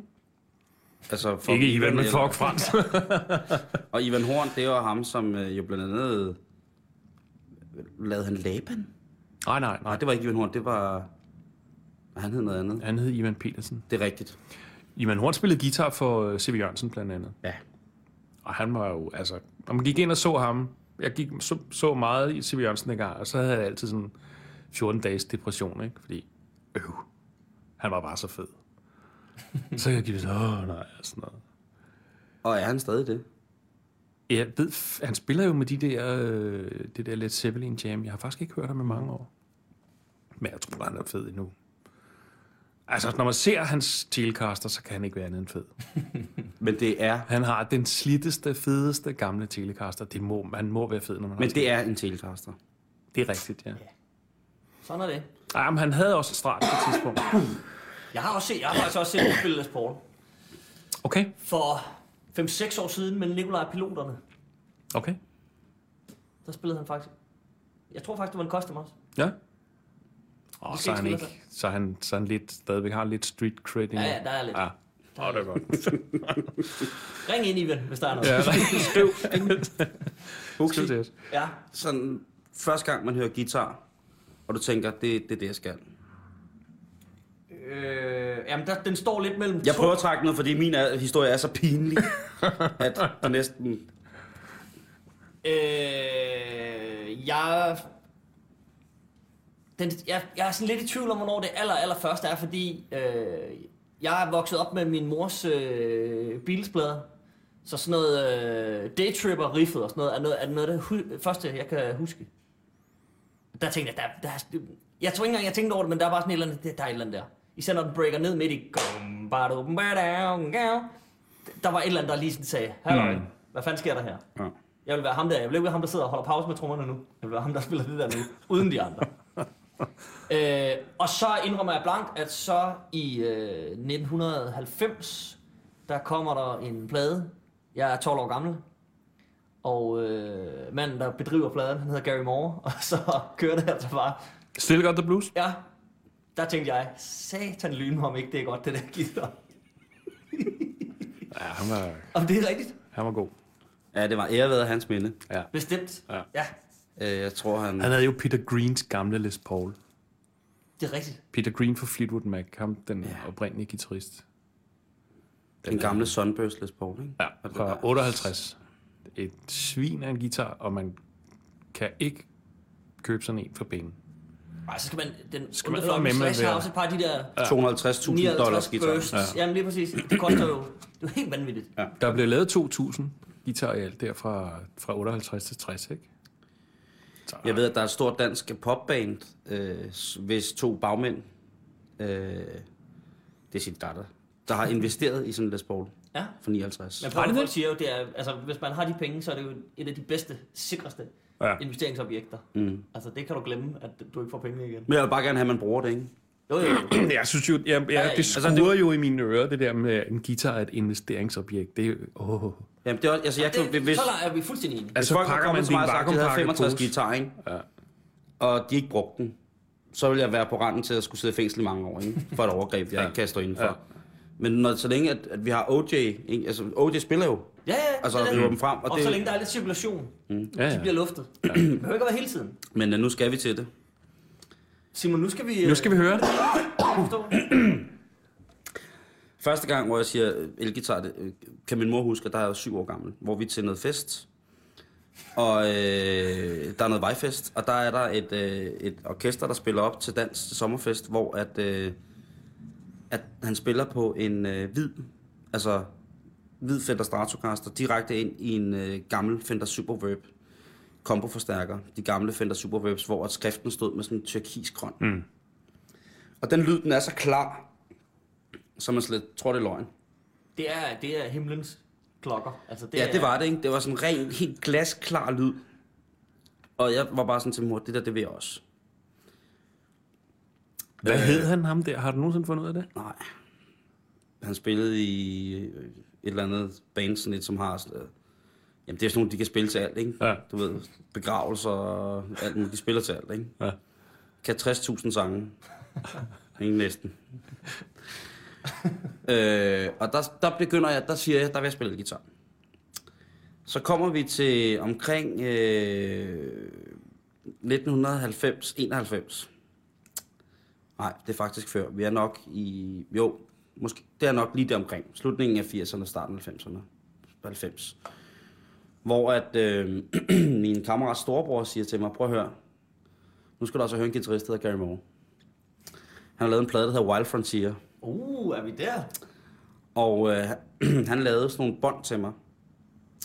Altså, for Ikke Ivan, men fuck Frans. Og Ivan Horn, det var ham, som øh, jo blandt andet... Lavede han Laban? nej, nej, Nej, det var ikke Ivan Horn, det var... Han hed noget andet. Han hed Ivan Petersen. Det er rigtigt. Ivan Horn spillede guitar for øh, C.V. Jørgensen blandt andet. Ja. Og han var jo, altså, når man gik ind og så ham, jeg gik, så, så meget i C.V. Jørgensen en gang, og så havde jeg altid sådan 14 dages depression, ikke? Fordi, øv, han var bare så fed. så jeg gik sådan, åh nej, og sådan noget. Og er han stadig det? Jeg ved, han spiller jo med de der, øh, det der Led Zeppelin Jam. Jeg har faktisk ikke hørt ham i mange år. Men jeg tror, han er fed endnu. Altså, når man ser hans Telecaster, så kan han ikke være andet end fed. Men det er... Han har den slitteste, fedeste gamle Telecaster. Det må, man må være fed, når man Men har det er en Telecaster. Det er rigtigt, ja. Sådan er det. Ej, men han havde også et strat på et tidspunkt. Jeg har også set, jeg har faktisk også set ham spille Les Paul. Okay, For 5-6 år siden med Nikolaj Piloterne. okay. Der spillede han faktisk. Jeg tror faktisk, det var en custom også. Ja. Og så han ikke så han, så han lidt, stadigvæk har lidt street cred. Ja, ja, der er lidt. Ja. Åh, det er godt. Ring ind i den, hvis der er noget. Ja, Skriv. skriv til os. ja. Sådan, første gang man hører guitar, og du tænker, det, det er det, jeg skal. Øh, jamen, der, den står lidt mellem Jeg to. prøver at trække noget, fordi min er, historie er så pinlig, at det næsten... Øh, jeg, den, jeg, jeg er sådan lidt i tvivl om, hvornår det aller, aller første er, fordi øh, jeg er vokset op med min mors øh, bilsplader. Så sådan noget øh, daytripper riffet og sådan noget er noget, er noget af det hu- første, jeg kan huske. Der tænkte jeg, der, der, er- jeg tror ikke engang, jeg tænkte over det, men der er bare sådan et eller andet, der er et eller andet der. Især når den breaker ned midt i... Der var et eller andet, der lige sådan sagde, Halløj, Mm. hvad fanden sker der her? Ja. Jeg vil være ham der. Jeg vil ikke være ham, der sidder og holder pause med trommerne nu. Jeg vil være ham, der spiller det der nu, uden de andre. øh, og så indrømmer jeg blankt, at så i øh, 1990, der kommer der en plade. Jeg er 12 år gammel. Og øh, manden, der bedriver pladen, han hedder Gary Moore. Og så kører det altså bare. Still got the blues. Ja, der tænkte jeg, satan lyn om ikke det er godt, det der guitar. Ja, han var, Om det er rigtigt? han var god. Ja, det var ærevet af hans minde. Ja. Bestemt. Ja. ja, Øh, Jeg tror, han... Han havde jo Peter Greens gamle Les Paul. det er rigtigt. Peter Green fra Fleetwood Mac, ham den Ja. oprindelige guitarist. Den gamle Sunburst Les Paul, ikke? Ja, fra 58. Et svin af en guitar, og man kan ikke købe sådan en for penge. Ej, så skal man... Den Skal man eddermame Slash har også et par af de der 250.000 dollars 59 guitar. Ja. Jamen lige præcis. Det koster jo... Det er helt vanvittigt. Ja. Der blev lavet 2.000 guitarer i alt der fra, fra 58 til 60, ikke? Så, Jeg ved, at der er et stort dansk popband, øh, hvis to bagmænd, øh, det er sin datter, der har investeret i sådan en Les Paul Ja. for 59. Men folk siger jo, det er, altså, hvis man har de penge, så er det jo et af de bedste, sikreste Ja. investeringsobjekter. Mm. Altså, det kan du glemme, at du ikke får pengene igen. Men jeg vil bare gerne have, at man bruger det, ikke? Jo, jo, jo. Jeg synes jo, ja, ja, det altså, skurer jo i mine ører, det der med, at en guitar er et investeringsobjekt. Det er jo, åh. Jamen, det er, også- altså, jeg kan, det, hvis, så er vi fuldstændig enige. hvis Altså, folk pakker man det en og sagt, havde vakuumpakket 65 pose. guitar, ikke? Ja. og de ikke brugte den, så ville jeg være på randen til at skulle sidde i fængsel i mange år, ikke? For et overgreb, jeg Ja. ikke kan stå inden for. Ja. Men når, så længe, at, at vi har OJ, ikke? altså OJ spiller jo, Ja, ja, altså det. river dem frem, og, Og det, så længe der er lidt cirkulation, Ja, de ja. bliver luftet. Det behøver ikke at være hele tiden. men uh, nu skal vi til det. Simon, nu skal vi... Nu skal vi høre det. Forstå. Første gang, hvor jeg siger øh, elgitar, det, øh, kan min mor huske, at der er syv år gammel, hvor vi til noget fest. Og øh, der er noget vejfest, og der er der et, øh, et orkester, der spiller op til dans til sommerfest, hvor at, øh, at han spiller på en øh, hvid, altså hvid Fender Stratocaster, direkte ind i en øh, gammel Fender Superverb komboforstærker. De gamle Fender Superverbs, hvor at skriften stod med sådan en tyrkisgrøn. Mm. Og den lyd, den er så klar, så man slet tror, det er løgn. Det er, det er himlens klokker. Altså, det ja, er, det var det, ikke? Det var sådan en ren, helt glasklar lyd. Og jeg var bare sådan til mor, det der, det vil jeg også. Hvad Øh. hed han ham der? Har du nogensinde fundet ud af det? Nej. Han spillede i øh, et eller andet band, sådan et, som har... sådan, øh, Jamen, det er sådan nogle, de kan spille til alt, ikke? Ja. Du ved, begravelser og alt muligt. De spiller til alt, ikke? Ja. Kan 60.000 sange. Ingen næsten. øh, og der, der begynder jeg, der siger jeg, der vil jeg spille guitar. Så kommer vi til omkring øh, 1990-91. Nej, det er faktisk før. Vi er nok i... Jo, måske, det er nok lige der omkring. Slutningen af 80'erne, starten af 90'erne. 90. Hvor at øh, min kammerats storebror siger til mig, prøv at høre, nu skal du også høre en guitarist, der hedder Gary Moore. Han har lavet en plade, der hedder Wild Frontier. Uh, er vi der? Og øh, han lavede sådan nogle bånd til mig.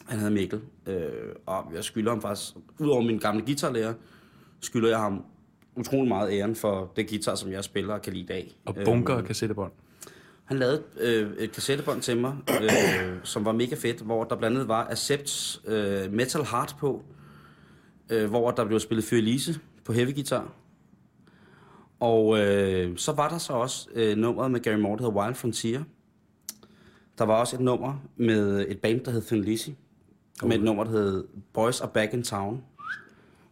Han hedder Mikkel. Øh, og jeg skylder ham faktisk, udover min gamle guitarlærer, skylder jeg ham utrolig meget æren for det guitar, som jeg spiller og kan lide i dag. Og bunker og Øh, kassettebånd. Han lavede øh, et kassettebånd til mig, øh, som var mega fedt, hvor der blandt andet var Accepts øh, Metal Heart på, øh, hvor der blev spillet Fyr Elise på heavy guitar. Og øh, så var der så også øh, nummeret med Gary Moore, der hedder Wild Frontier. Der var også et nummer med et band, der hed Thin Lizzy, med et nummer, der hed Boys Are Back in Town.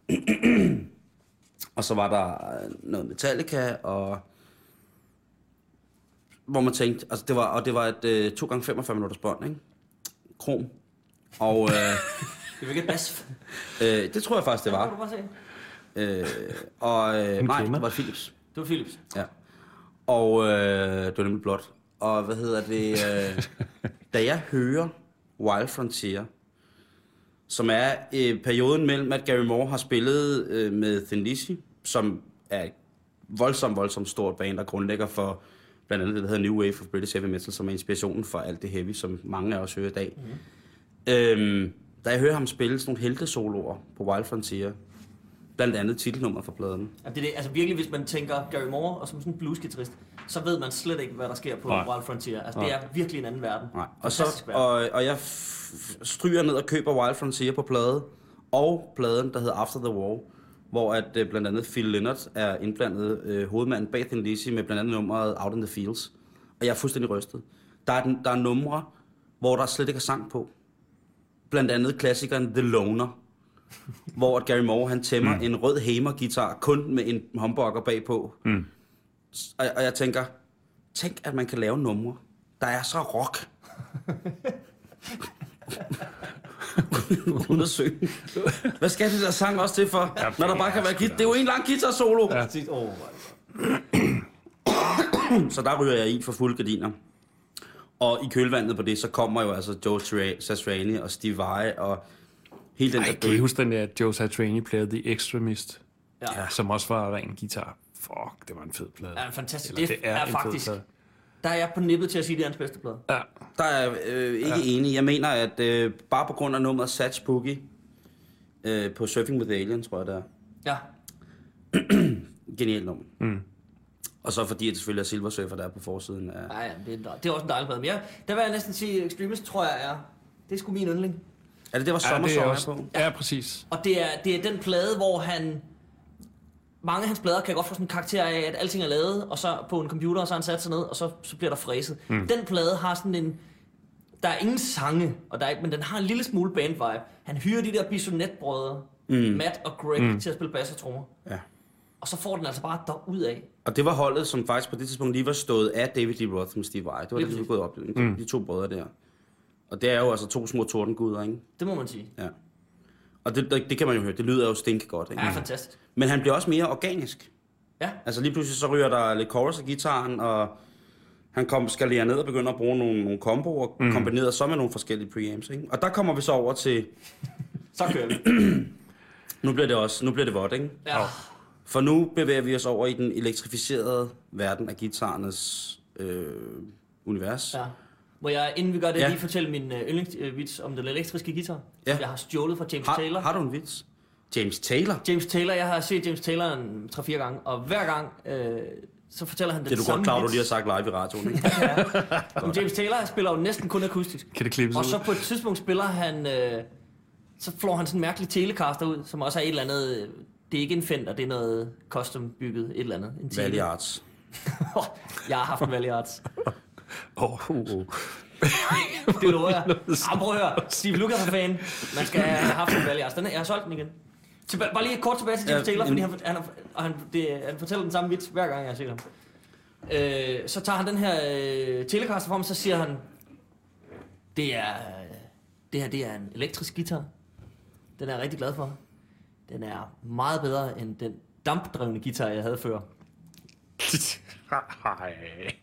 og så var der øh, noget Metallica og hvor man tænkte, altså det var, og det var et øh, 2 gange 45 minutters bånd, ikke? Krom. Og øh, Det var ikke et bas. øh, det tror jeg faktisk, det Kan var. du bare se? Øh, og øh, nej, det var Philips. Det var Philips. Ja. Og øh, det var nemlig blot. Og hvad hedder det? Øh, da jeg hører Wild Frontier, som er øh, perioden mellem, at Gary Moore har spillet øh, med Thin Lizzy, som er et voldsomt, voldsomt stort band, der grundlægger for blandt andet det, der hedder New Wave of British Heavy Metal, som er inspirationen for alt det heavy, som mange af os hører i dag. Mm. Øhm, da jeg hører ham spille sådan nogle heltesoloer på Wild Frontier, blandt andet titelnummer for pladen, Ja, det er det, altså virkelig, hvis man tænker Gary Moore og som sådan en bluesgitarrist, så ved man slet ikke, hvad der sker på Nej. Wild Frontier. Altså, det er virkelig en anden verden. Nej. Og, så, verden. og, og jeg f- stryger ned og køber Wild Frontier på plade, og pladen, der hedder After the War, hvor at øh, blandt andet Phil Lynott er indblandet øh, hovedmanden bag Thin Lizzy med blandt andet nummeret Out in the Fields. Og jeg er fuldstændig rystet. Der er, den, der er numre, hvor der slet ikke er sang på. Blandt andet klassikeren The Loner, hvor at Gary Moore han tæmmer mm. en rød Hamer-guitar kun med en humbucker bagpå. Mm. Og, og jeg tænker, tænk at man kan lave numre, der er så rock. Synge. Hvad skal det der sang også til for, når der bare kan være guitar? Det er jo en lang guitar solo. Ja. Oh, Så der ryger jeg i for fulde gardiner. Og i kølvandet på det, så kommer jo altså Joe Tra- Satriani og Steve Vai og hele den Ej, der kan I huske den der Joe Satriani plade The Extremist? Ja. Ja. Som også var ren guitar. Fuck, det var en fed plade. Ja, fantastisk. Eller, Det er en faktisk- Fed plade. Der er jeg på nippet til at sige, at det er hans bedste plade. Ja. Der er jeg øh, ikke ja. enig. Jeg mener, at øh, bare på grund af nummeret Satch Boogie øh, på Surfing with Alien, tror jeg det er. Ja. Genialt nummer. Mm. Og så fordi, at det selvfølgelig er Silver Surfer, der er på forsiden af... Ja, ja, det, er, det er også en dejlig plade. Men jeg, der vil jeg næsten sige, Extremist tror jeg er... Det er sgu min yndling. Er det det, var Ja, Sommer det er ja, også, på? ja, præcis. Og det er, det er den plade, hvor han... Mange af hans plader kan godt få sådan en karakter af, at alting er lavet, og så på en computer, og så har han sat sig ned, og så, så bliver der fræset. Mm. Den plade har sådan en... Der er ingen sange, og der er, men den har en lille smule band-vibe. Han hyrer de der bisonetbrødre, mm. Matt og Greg, mm. til at spille bass og trommer. Ja. Og så får den altså bare derud af. Og det var holdet, som faktisk på det tidspunkt lige var stået af David Lee Roth med Steve Vai. Det var det, de var gået op. De, mm. de to brødre der. Og det er jo altså to små tordenguder, ikke? Det må man sige. Ja. Og det, det, kan man jo høre. Det lyder jo stink godt, ikke? Ja, fantastisk. Men han bliver også mere organisk. Ja, Altså lige pludselig så ryger der lidt chorus af gitaren, og han kom, skalerer ned og begynder at bruge nogle, nogle komboer, mm. kombineret så med nogle forskellige preamps, ikke? Og der kommer vi så over til, så kører vi. nu bliver det også, nu bliver det vådt, ikke? Ja. For nu bevæger vi os over i den elektrificerede verden af guitarernes øh, univers. ja. Må jeg, inden vi gør det, Ja. ja. lige fortælle min øh, yndlingsvits om den elektriske guitar, Ja. som jeg har stjålet fra James Taylor. Har, har du en vits? James Taylor? James Taylor, jeg har set James Taylor en 3-4 gange, og hver gang, øh, så fortæller han den Det er du samme godt klar, du lige har sagt live i radioen, ikke? Men James Taylor spiller jo næsten kun akustisk. Kan det klippes Og så på et tidspunkt spiller han, øh, så flår han sådan en mærkelig telecaster ud, som også er et eller andet, øh, det er ikke en Fender, det er noget custom bygget, et eller andet. En tele. Valley Arts. jeg har haft en Valley Arts. Oh, oh, oh. Det lover jeg. Ah, prøv at høre. Steve Lucas er fan. Man skal have haft en Valley Arts. Den jeg har solgt den igen. Tilba- bare lige kort tilbage til James Ja, Taylor, fordi han, han, og han, det, han fortæller den samme vits, hver gang jeg har set ham. Øh, så tager han den her øh, telecaster frem, så siger han, det er, øh, det her det er en elektrisk guitar. Den er jeg rigtig glad for. Den er meget bedre end den dampdrevne guitar, jeg havde før. Hej.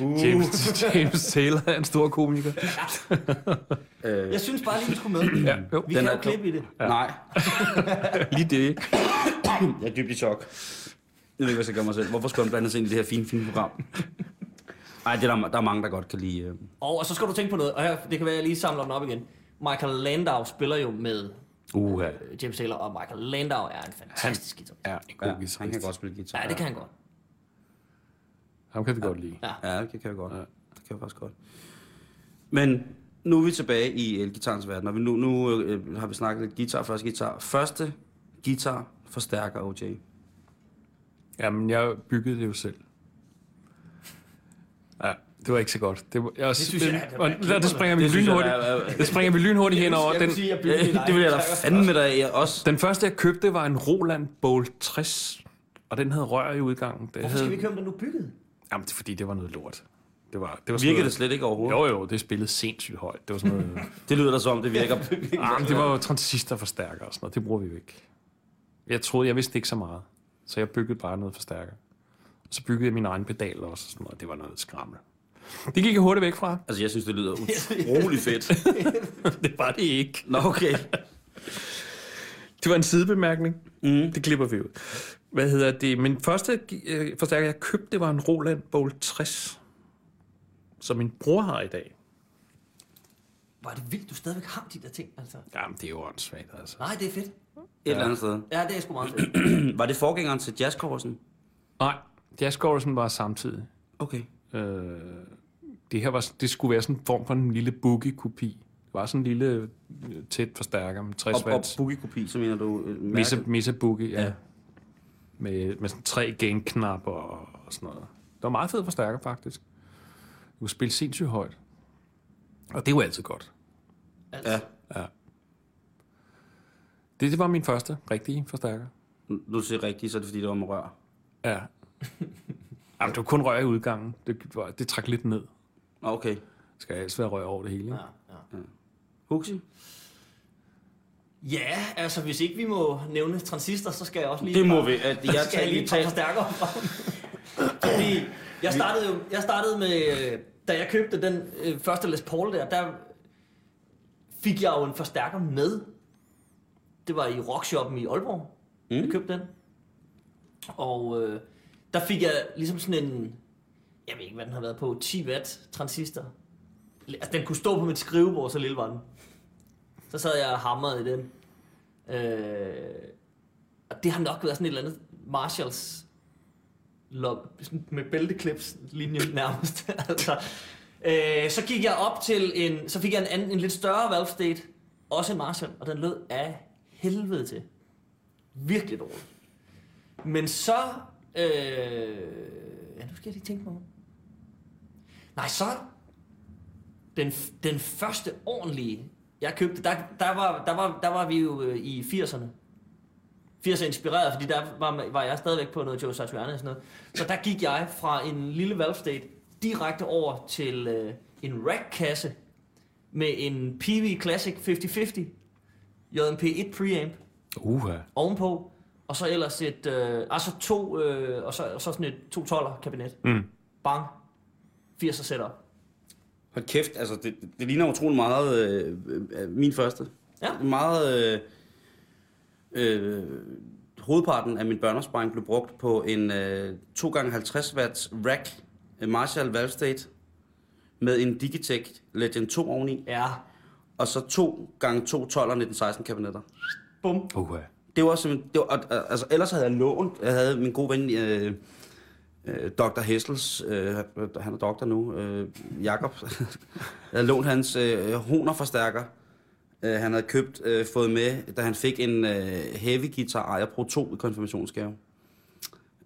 James, James Taylor er en stor komiker. Øh, Jeg synes bare lige, vi skulle med. Ja, jo. Vi Den kan er jo klippe i det. ja. Nej, Lige det. jeg er dybt i chok. Jeg ved ikke, hvad jeg skal gøre mig selv. Hvorfor skulle han blande sig ind i det her fine, fine program? Nej, det er der, der er mange, der godt kan lide. øh. Og, og så skal du tænke på noget, og her, det kan være, at jeg lige samler den op igen. Michael Landau spiller jo med Uha. øh, James Taylor, og Michael Landau er en fantastisk guitar. Ja, en god Ja, guitarist. han kan godt spille guitar. Ja, det kan han godt. Ham kan vi godt lide. Ja. Ja, det kan jeg godt. Ja. Det kan jeg faktisk godt. Men nu er vi tilbage i elgitarens verden, og vi nu, nu øh, har vi snakket lidt guitar, første guitar. Første guitar forstærker OJ. Jamen, jeg byggede det jo selv. Ja, det var ikke så godt. Det, var, jeg også, Det synes jeg, det var og der, der springer vi Det jeg, lynhurtigt. er- er- Det springer vi lynhurtigt henover. Den, sige, Ja, det vil jeg da fandme da jeg også. den første, jeg købte, var en Roland Bowl 60 Og den havde rør i udgangen. Det Hvorfor havde... skal vi købe den nu bygget? Jamen, det er fordi, det var noget lort. Det var, det var sådan Virker det noget... slet ikke overhovedet? Jo, jo, det spillede sindssygt højt. Det var sådan noget... Det lyder da som, om, det virker. Jamen, det var jo transistorforstærker og sådan noget. Det bruger vi jo ikke. Jeg troede, jeg vidste ikke så meget. Så jeg byggede bare noget forstærker. Og så byggede jeg mine egne pedaler også. Og sådan noget. Det var noget skrammel. Det gik jeg hurtigt væk fra. altså, jeg synes, det lyder utrolig fedt. det var det ikke. Nå, okay. Det var en sidebemærkning. Mm. Det klipper vi ud. Hvad hedder det? Min første øh, forstærker, jeg købte, det var en Roland Bolt 60. Som min bror har i dag. Hvor er det vildt, du stadigvæk har de der ting, altså. Jamen, det er jo åndssvagt, altså. Nej, det er fedt. Et eller andet sted. Ja, det er sgu meget fedt. Var det forgængeren til jazzkorsen? Nej, Jazzgårdsen var samtidig. Okay. Øh, det her var, det skulle være sådan en form for en lille boogie-kopi. Det var sådan en lille øh, tæt forstærker med 60 Og, og watts. boogie-kopi, så mener du... øh, Mesa, mærke? Mesa Boogie, ja. Ja. Ja. Med, med sådan tre gain-knapper og, og sådan noget. Det var meget fed forstærker, faktisk. Du kunne spille sindssygt højt. Og det var altid godt. Altså. Ja. Ja. Det, det var min første rigtige forstærker. Nu du siger rigtigt, så er det fordi, det var med rør. Ja. Jamen, det var kun rør i udgangen. Det, var, det trak lidt ned. Okay. Det skal helst være rør over det hele. Ikke? Ja, ja. Huxi? Ja, altså hvis ikke vi må nævne transistor, så skal jeg også lige... Det må bare- vi. At Jeg skal jeg lige tage forstærker frem. Fordi jeg startede jo, jeg startede med, øh, da jeg købte den øh, første Les Paul der, der fik jeg jo en forstærker med. Det var i Rockshoppen i Aalborg, mm. jeg købte den. Og øh, der fik jeg ligesom sådan en, jeg ved ikke hvad den har været på, 10 watt transistor. Altså den kunne stå på mit skrivebord, så lille var den. Så sad jeg og hamrede i den. Øh, og det har nok været sådan et eller andet Marshalls lop, med bælteklips linje nærmest. altså, øh, så gik jeg op til en, så fik jeg en, anden, en lidt større valve state, også en Marshall, og den lød af helvede til. Virkelig dårligt. Men så, øh, ja, nu skal jeg lige tænke mig om. Nej, så, den, den første ordentlige, jeg købte, der, der, var, der, var, der var vi jo øh, i 80'erne. 80'er inspireret, fordi der var, var jeg stadigvæk på noget Joe Satriani og sådan noget. Så der gik jeg fra en lille valve state direkte over til øh, en rack-kasse med en PV Classic 5050 JMP1 preamp Uha. ovenpå, og så ellers et, øh, altså to, øh, og, så, og så sådan et 212'er kabinet. Mm. Bang. 80'er setup. Hold kæft, altså det, det ligner utrolig meget øh, øh, min første. Ja. Meget... Øh, øh, hovedparten af min børneopsparing blev brugt på en øh, 2x50 watts rack øh, Marshall Valve State med en Digitech Legend 2 oveni, Ja. og så 2 gange 2 12 1916 kabinetter. Bum. Uha. Det var simpelthen... Det var, og- altså, ellers havde jeg lånt... Jeg havde min gode ven, øh, øh, Dr. Hessels, øh, han er doktor nu, øh, Jakob. jeg lånt hans øh, Honer-forstærker. Øh, han havde købt, øh, fået med, da han fik en øh, heavy guitar Ejer Pro 2 i konfirmationsgave.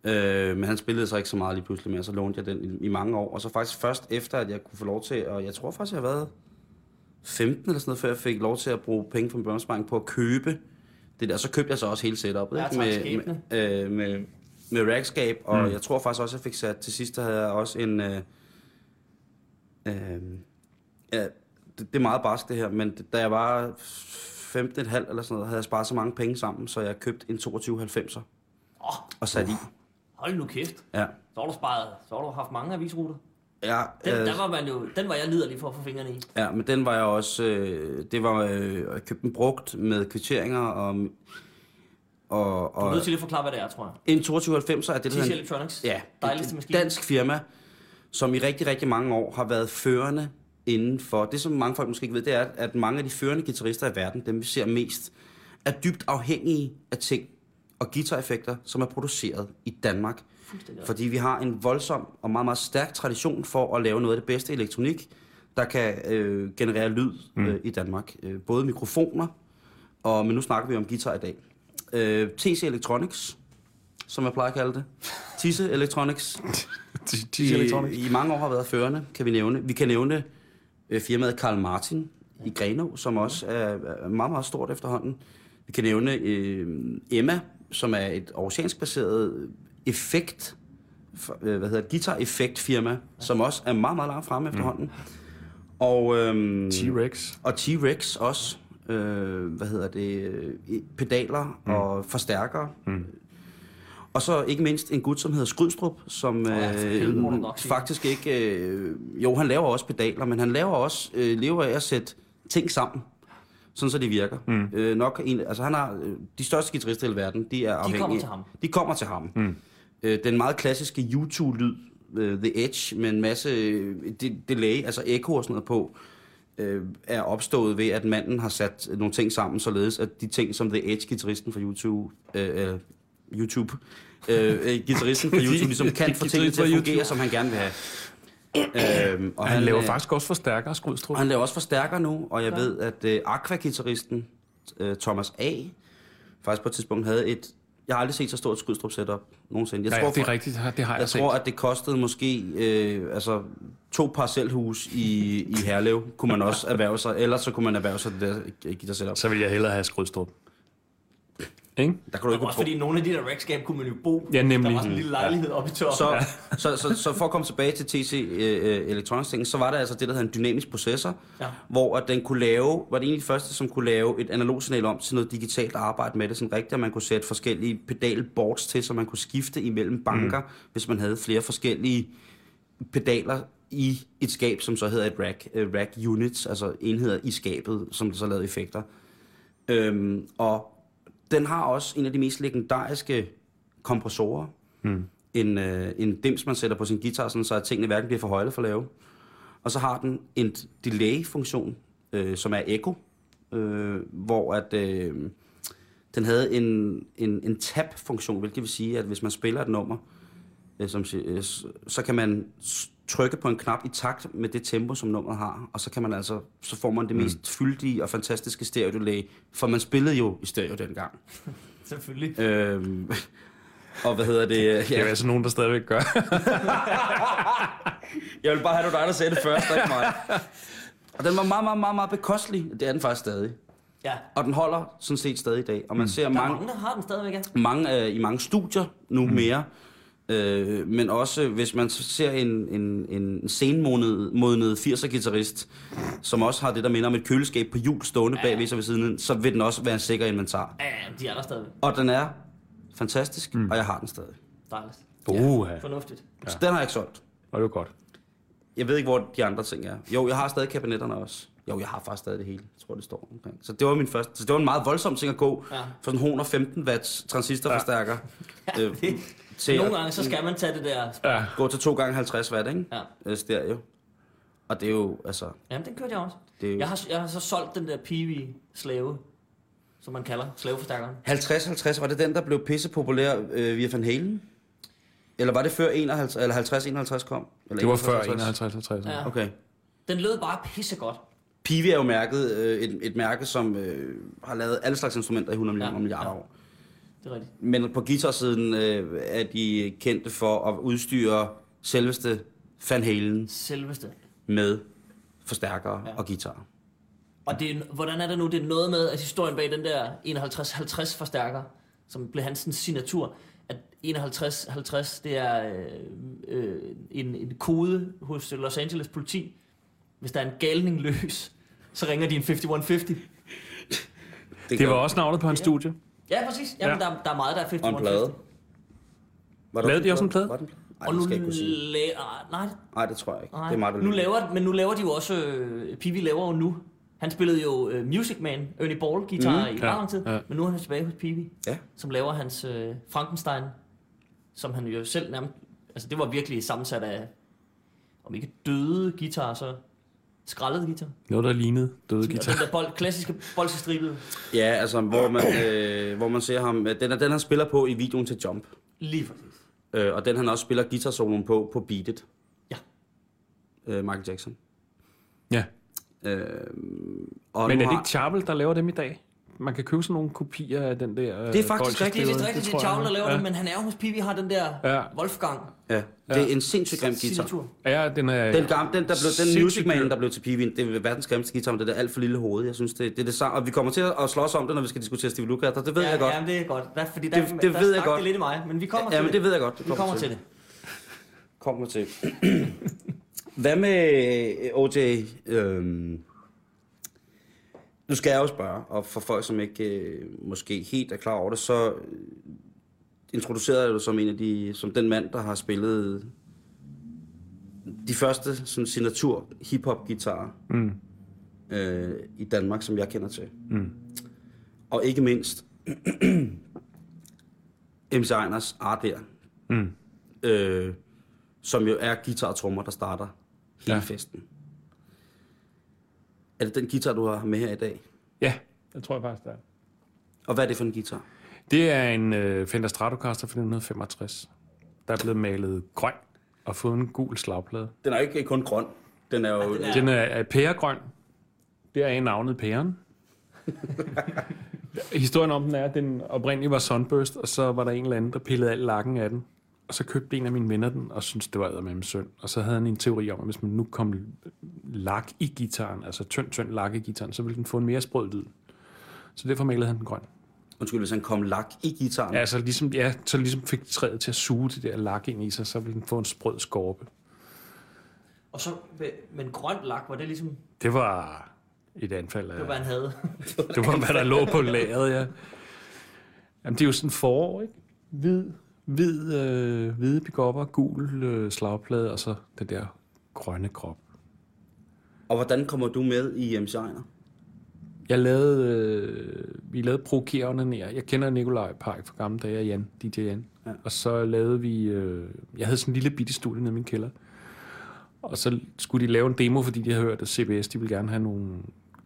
Øh, men han spillede så ikke så meget lige pludselig mere, så lånte jeg den i, i mange år. Og så faktisk først efter, at jeg kunne få lov til, og jeg tror faktisk, jeg har været 15 eller sådan noget, før jeg fik lov til at bruge penge fra min børnsbank på at købe det der. Så købte jeg så også hele setupet, Ja, ikke? Med, med, øh, med, med rackskab, og Mm. jeg tror faktisk også, at jeg fik sat, til sidst der havde jeg også en, øh, øh, ja, det, det er meget barsk det her, men da jeg var 15,5 eller sådan noget, havde jeg sparet så mange penge sammen, så jeg købte en 2290'er Åh, og sat i. hold nu kæft. Ja. Så har du sparet, så har du haft mange avisruter. Ja, Den, øh, der var man jo, den var jeg liderlig for at få fingrene i. Ja, men den var jeg også... Øh, det var... Øh, jeg købte den brugt med kvitteringer og... Og, Du er og nødt til lige at forklare, hvad det er, tror jeg. en 2290 er det, der. Electronics. Ja, Dejligste et maskine. dansk firma, som i rigtig, rigtig mange år har været førende inden for... Det, som mange folk måske ikke ved, det er, at mange af de førende guitarister i verden, dem vi ser mest, er dybt afhængige af ting og guitareffekter, som er produceret i Danmark. Fordi vi har en voldsom og meget, meget stærk tradition for at lave noget af det bedste elektronik, der kan øh, generere lyd øh, i Danmark. Øh, både mikrofoner, og men nu snakker vi om guitar i dag. Øh, TC Electronics, som jeg plejer at kalde det. Tisse Electronics. TC Electronics. I, I mange år har været førende, kan vi nævne. Vi kan nævne øh, firmaet Karl Martin i Grenå, som også er, er meget, meget stort efterhånden. Vi kan nævne øh, Emma, som er et oceansk baseret effekt, øh, hvad hedder det, guitar-effekt-firma, som også er meget, meget langt fremme efterhånden. Og, øhm, T-Rex. og T-Rex også. Øh, hvad hedder det? øh, Pedaler mm. og forstærkere. Mm. Og så ikke mindst en gut, som hedder Skrydstrup, som ja, du nok faktisk ikke... Øh, jo, han laver også pedaler, men han laver også øh, lever af at sætte ting sammen, sådan så de virker. Mm. Øh, nok en, altså han har, øh, de største guitarister i hele verden, de er afhængige. kommer til ham. De kommer til ham. Mm. Øh, den meget klassiske U2-lyd, øh, The Edge, med en masse øh, de- delay, altså echo og sådan noget på, øh, er opstået ved, at manden har sat nogle ting sammen, således at de ting, som The Edge-gitarristen fra YouTube, øh, øh, YouTube, øh, øh, gitarristen fra YouTube, ligesom kan få tingene til at fungere, YouTube. som han gerne vil have. Øhm, og Og han laver øh, faktisk også forstærkere, Skrydstrup. og han laver også forstærker nu, og jeg ved, at øh, Aqua-gitarristen øh, Thomas A. faktisk på et tidspunkt havde et... Jeg har aldrig set så stort skudstrup setup nogensinde. Jeg Ja, tror, det er rigtigt. Det har jeg, jeg set. tror, at det kostede måske øh, altså, to parcelhus i, i Herlev, kunne man også erhverve sig. Ellers så kunne man erhverve sig det der øh, guitar setup. Så vil jeg hellere have Skrydstrup. Ikke? Der kan du ikke Også fordi nogle af de der rackskab kunne man jo bo. Ja, nemlig. Der var sådan en lille lejlighed oppe i toppen. så, så, så, så for at komme tilbage til TC øh, Electronics ting, så var der altså det, der hedder en dynamisk processor, Ja. hvor at den kunne lave, var det egentlig første, som kunne lave et analogsignal om til noget digitalt arbejde med det, sådan rigtigt, at man kunne sætte forskellige pedalboards til, så man kunne skifte imellem banker, mm. hvis man havde flere forskellige pedaler i et skab, som så hedder et rack, uh, rack units, altså enheder i skabet, som det så lavede effekter. Øhm, og den har også en af de mest legendariske kompressorer. Mm. En, øh, en dims, man sætter på sin guitar, sådan, så at tingene hverken bliver for høje eller for lave. Og så har den en delay-funktion, øh, som er echo, øh, hvor at, øh, den havde en, en, en tab-funktion, hvilket vil sige, at hvis man spiller et nummer, øh, som, øh, så kan man trykke på en knap i takt med det tempo, som nummeret har, og så kan man altså, så får man det mest fyldige og fantastiske stereo-delay, for man spillede jo i stereo dengang. Selvfølgelig. Øhm, og hvad hedder det? Det er jo Ja, altså nogen, der stadigvæk gør. jeg vil bare have, var dig, der sagde det først, ikke mig. Og den var meget, meget, meget, meget bekostelig. Det er den faktisk stadig. Ja. Og den holder sådan set stadig i dag. Og man ser Der er mange, mange, der har den stadigvæk, ja. mange øh, i mange studier nu mm. mere. Øh, men også hvis man ser en, en, en senmodnet 80'er-gitarrist, som også har det, der minder om et køleskab på hjul stående Ja. bagved sig ved siden, så vil den også være en sikker inventar. Ja, de er der stadigvæk. Og den er fantastisk, mm. og jeg har den stadig. Dejligt. Uha. Fornuftigt. Ja. Så den har jeg ikke solgt. Og det var godt. Jeg ved ikke, hvor de andre ting er. Jo, jeg har stadig kabinetterne også. Jo, jeg har faktisk stadig det hele. Jeg tror, det står omkring. Så det var min første. Så det var en meget voldsom ting at gå Ja. for sådan en 115 watts transistorforstærker. Ja. Øh, til Nogle at gange, så skal man tage det der... Ja. gå til 2 gange 50 watt, ikke? Ja. Øh, Stereo. Og det er jo, altså... Jamen, den kørte jeg også. Det er jo... Jeg har, jeg har så solgt den der Peewee slave, som man kalder slaveforstærkeren. 50-50, var det den, der blev pisse populær øh, via Van Halen? Eller var det før 51, eller 50-51 kom? Eller Det var før 51, 51-50. Ja. Okay. Den lød bare pissegodt. Pivi er jo mærket, øh, et, et mærke, som øh, har lavet alle slags instrumenter i 100 millioner Ja, milliarder ja. år. Det er rigtigt. Men på guitarsiden øh, er de kendte for at udstyre selveste Van Halen Selveste. med forstærkere ja. Ja. og guitar. Og det, er- hvordan er det nu? Det er noget med, at historien bag den der 51-50 forstærker, som blev hans signatur, at 51-50, det er øh, øh, en, en kode hos Los Angeles politi. Hvis der er en galning løs, så ringer de en 5150. Det var også navnet på hans studie. Ja, præcis. Jamen, Ja. Der, der er meget, der er Og en 5150. plade. Var der Lavede de også en plade? Var den? Ej, Og nu skal jeg ikke kunne sige. laver... Nej, Nej, det tror jeg ikke. nej. Det er meget, nu laver, men nu laver de jo også... Øh, Pivi laver jo nu... Han spillede jo øh, Music Man, Ernie Ball guitar Mm, i ja, lang tid, ja. men nu er han tilbage hos Pivi. Ja. som laver hans øh, Frankenstein, som han jo selv nærmest... Altså, det var virkelig sammensat af, om ikke døde guitar, så skrællet guitar. Noget, der lignede døde guitar. den der bold, klassiske bolsestribede, Ja, altså, hvor man, øh, hvor man ser ham... Den er den, han spiller på i videoen til Jump. lige præcis. Øh, og den, han også spiller guitar på på Beat It. Ja. Øh, Michael Jackson. Ja. Øh, og Men er det har- ikke Chapel, der laver dem i dag? Man kan købe sådan nogle kopier af den der... Det er faktisk Det er rigtigt, det er. Chavle, der laver ja. det, men han er jo hos Pivi, har den der Ja. Wolfgang Ja, det er en sindssygt grim guitar. Ja, den er... Den, gamle, den, der blev, den Music Man, der blev til Pivin, det er verdens grimmeste guitar med det der alt for lille hoved. Jeg synes, det, det er det samme. Og vi kommer til at slås om det, når vi skal diskutere Steve Lukather. Det ved ja, jeg godt. Ja, det er godt. Der, fordi der, Det- det, det der ved jeg godt. det lidt i mig, men vi kommer Ja, til men det ved jeg godt. Vi kommer til det. Kommer til. Hvad med øh, OJ? Øhm, nu skal jeg jo spørge, og for folk, som ikke øh, måske helt er klar over det, så øh, introducerede jeg dig som en af de, som den mand, der har spillet de første sådan, signatur hip-hop guitarer Mm. øh, i Danmark, som jeg kender til. Mm. Og ikke mindst MC Einers der, Mm. øh, som jo er guitar der starter hele ja. festen. Er det den guitar, du har med her i dag? Ja, det tror jeg faktisk, det er. Og hvad er det for en guitar? Det er en øh, Fender Stratocaster fra 1965, der er blevet malet grøn og fået en gul slagplade. Den er ikke kun grøn. Den er jo... den er- Den er, er pæregrøn. Det er navnet pæren. Historien om den er, at den oprindeligt var Sunburst, og så var der en eller anden, der pillede al lakken af den. Og så købte en af mine venner den, og syntes, det var med synd. Og så havde han en teori om, at hvis man nu kom lak i gitaren, altså tynd, tynd lak i gitaren, så ville den få en mere sprød lyd. Så derfor malede han den grøn. Undskyld, hvis han kom lak i gitaren. Ja, så ligesom, ja, så ligesom fik træet til at suge det der lak ind i sig, så ville den få en sprød skorpe. Og så, men grøn lak, var det ligesom, Det var et anfald af... det var, hvad han havde. Det var, hvad der lå på lageret, ja. Jamen, det er jo sådan forår, ikke? Hvid, hvid, øh, hvide pick gul øh, slagplade, og så det der grønne krop. Og hvordan kommer du med i MC Einer? Jeg lavede, øh, vi lavede provokerende nær. Jeg kender Nikolaj Park fra gamle dage, Jan, DJ Jan. Ja. Ja. Og så lavede vi, øh, jeg havde sådan en lille bitte studie nede i min kælder. Og så skulle de lave en demo, fordi de havde hørt, at CBS, de ville gerne have nogle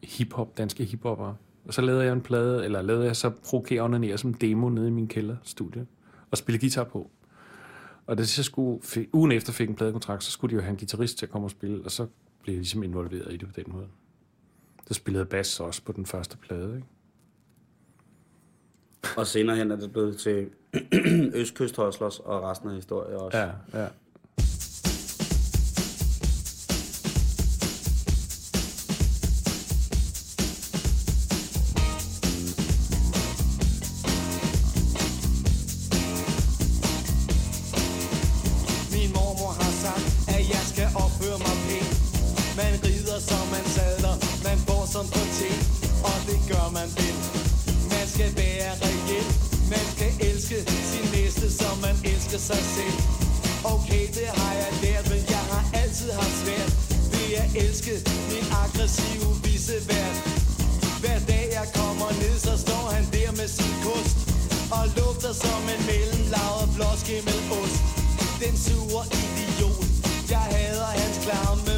hiphop, danske hiphopper. Og så lavede jeg en plade, eller lavede jeg så provokerende nær som demo nede i min kælderstudie. Og spille guitar på. Og da jeg så skulle, ugen efter fik en pladekontrakt, så skulle de jo have en guitarist til at komme og spille, og så blev jeg ligesom involveret i det på den måde. Der spillede bass også på den første plade, ikke? Og senere hen er det blevet til Østkyst Hustlers og resten af historien også. Ja, ja. Elske sin næste, som man elsker sig selv. Okay, det har jeg lært, men jeg har altid haft svært Ved at elske min aggressive visevært hver dag jeg kommer ned, så står han der med sin kost Og lugter som en mellemlaget blåskimmelost Den sure idiot Jeg hader hans klamme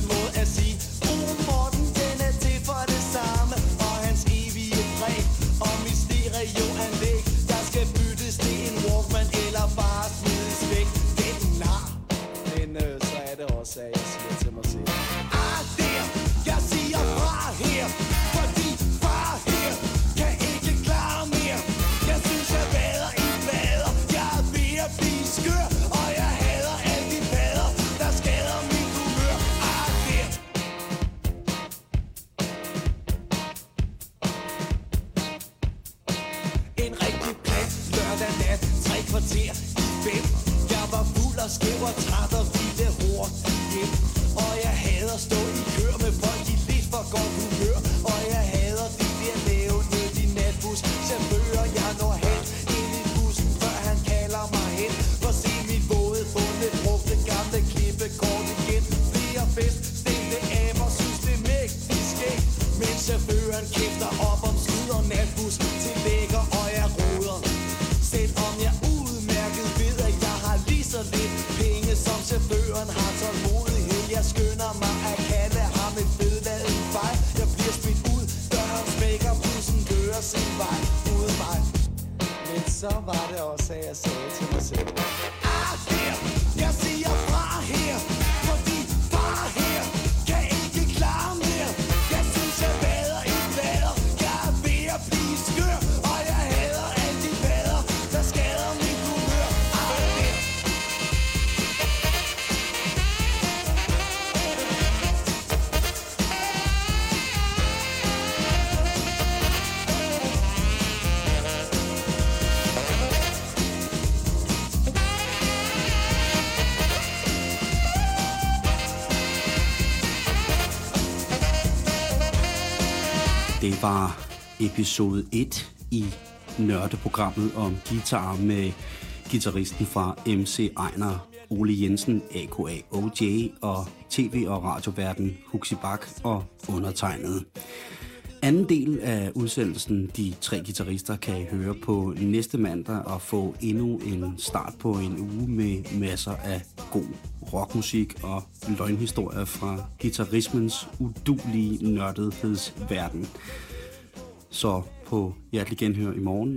Men episode 1 i nørdeprogrammet om guitar med gitarristen fra MC Ejner, Ole Jensen, a.k.a. OJ, og tv- og radioverden Huxi Bak og undertegnet. Anden del af udsendelsen, de tre guitarister, kan I høre på næste mandag og få endnu en start på en uge med masser af god rockmusik og løgnhistorier fra guitarismens udulige nørdedhedsverden. Så på hjertelig genhør i morgen,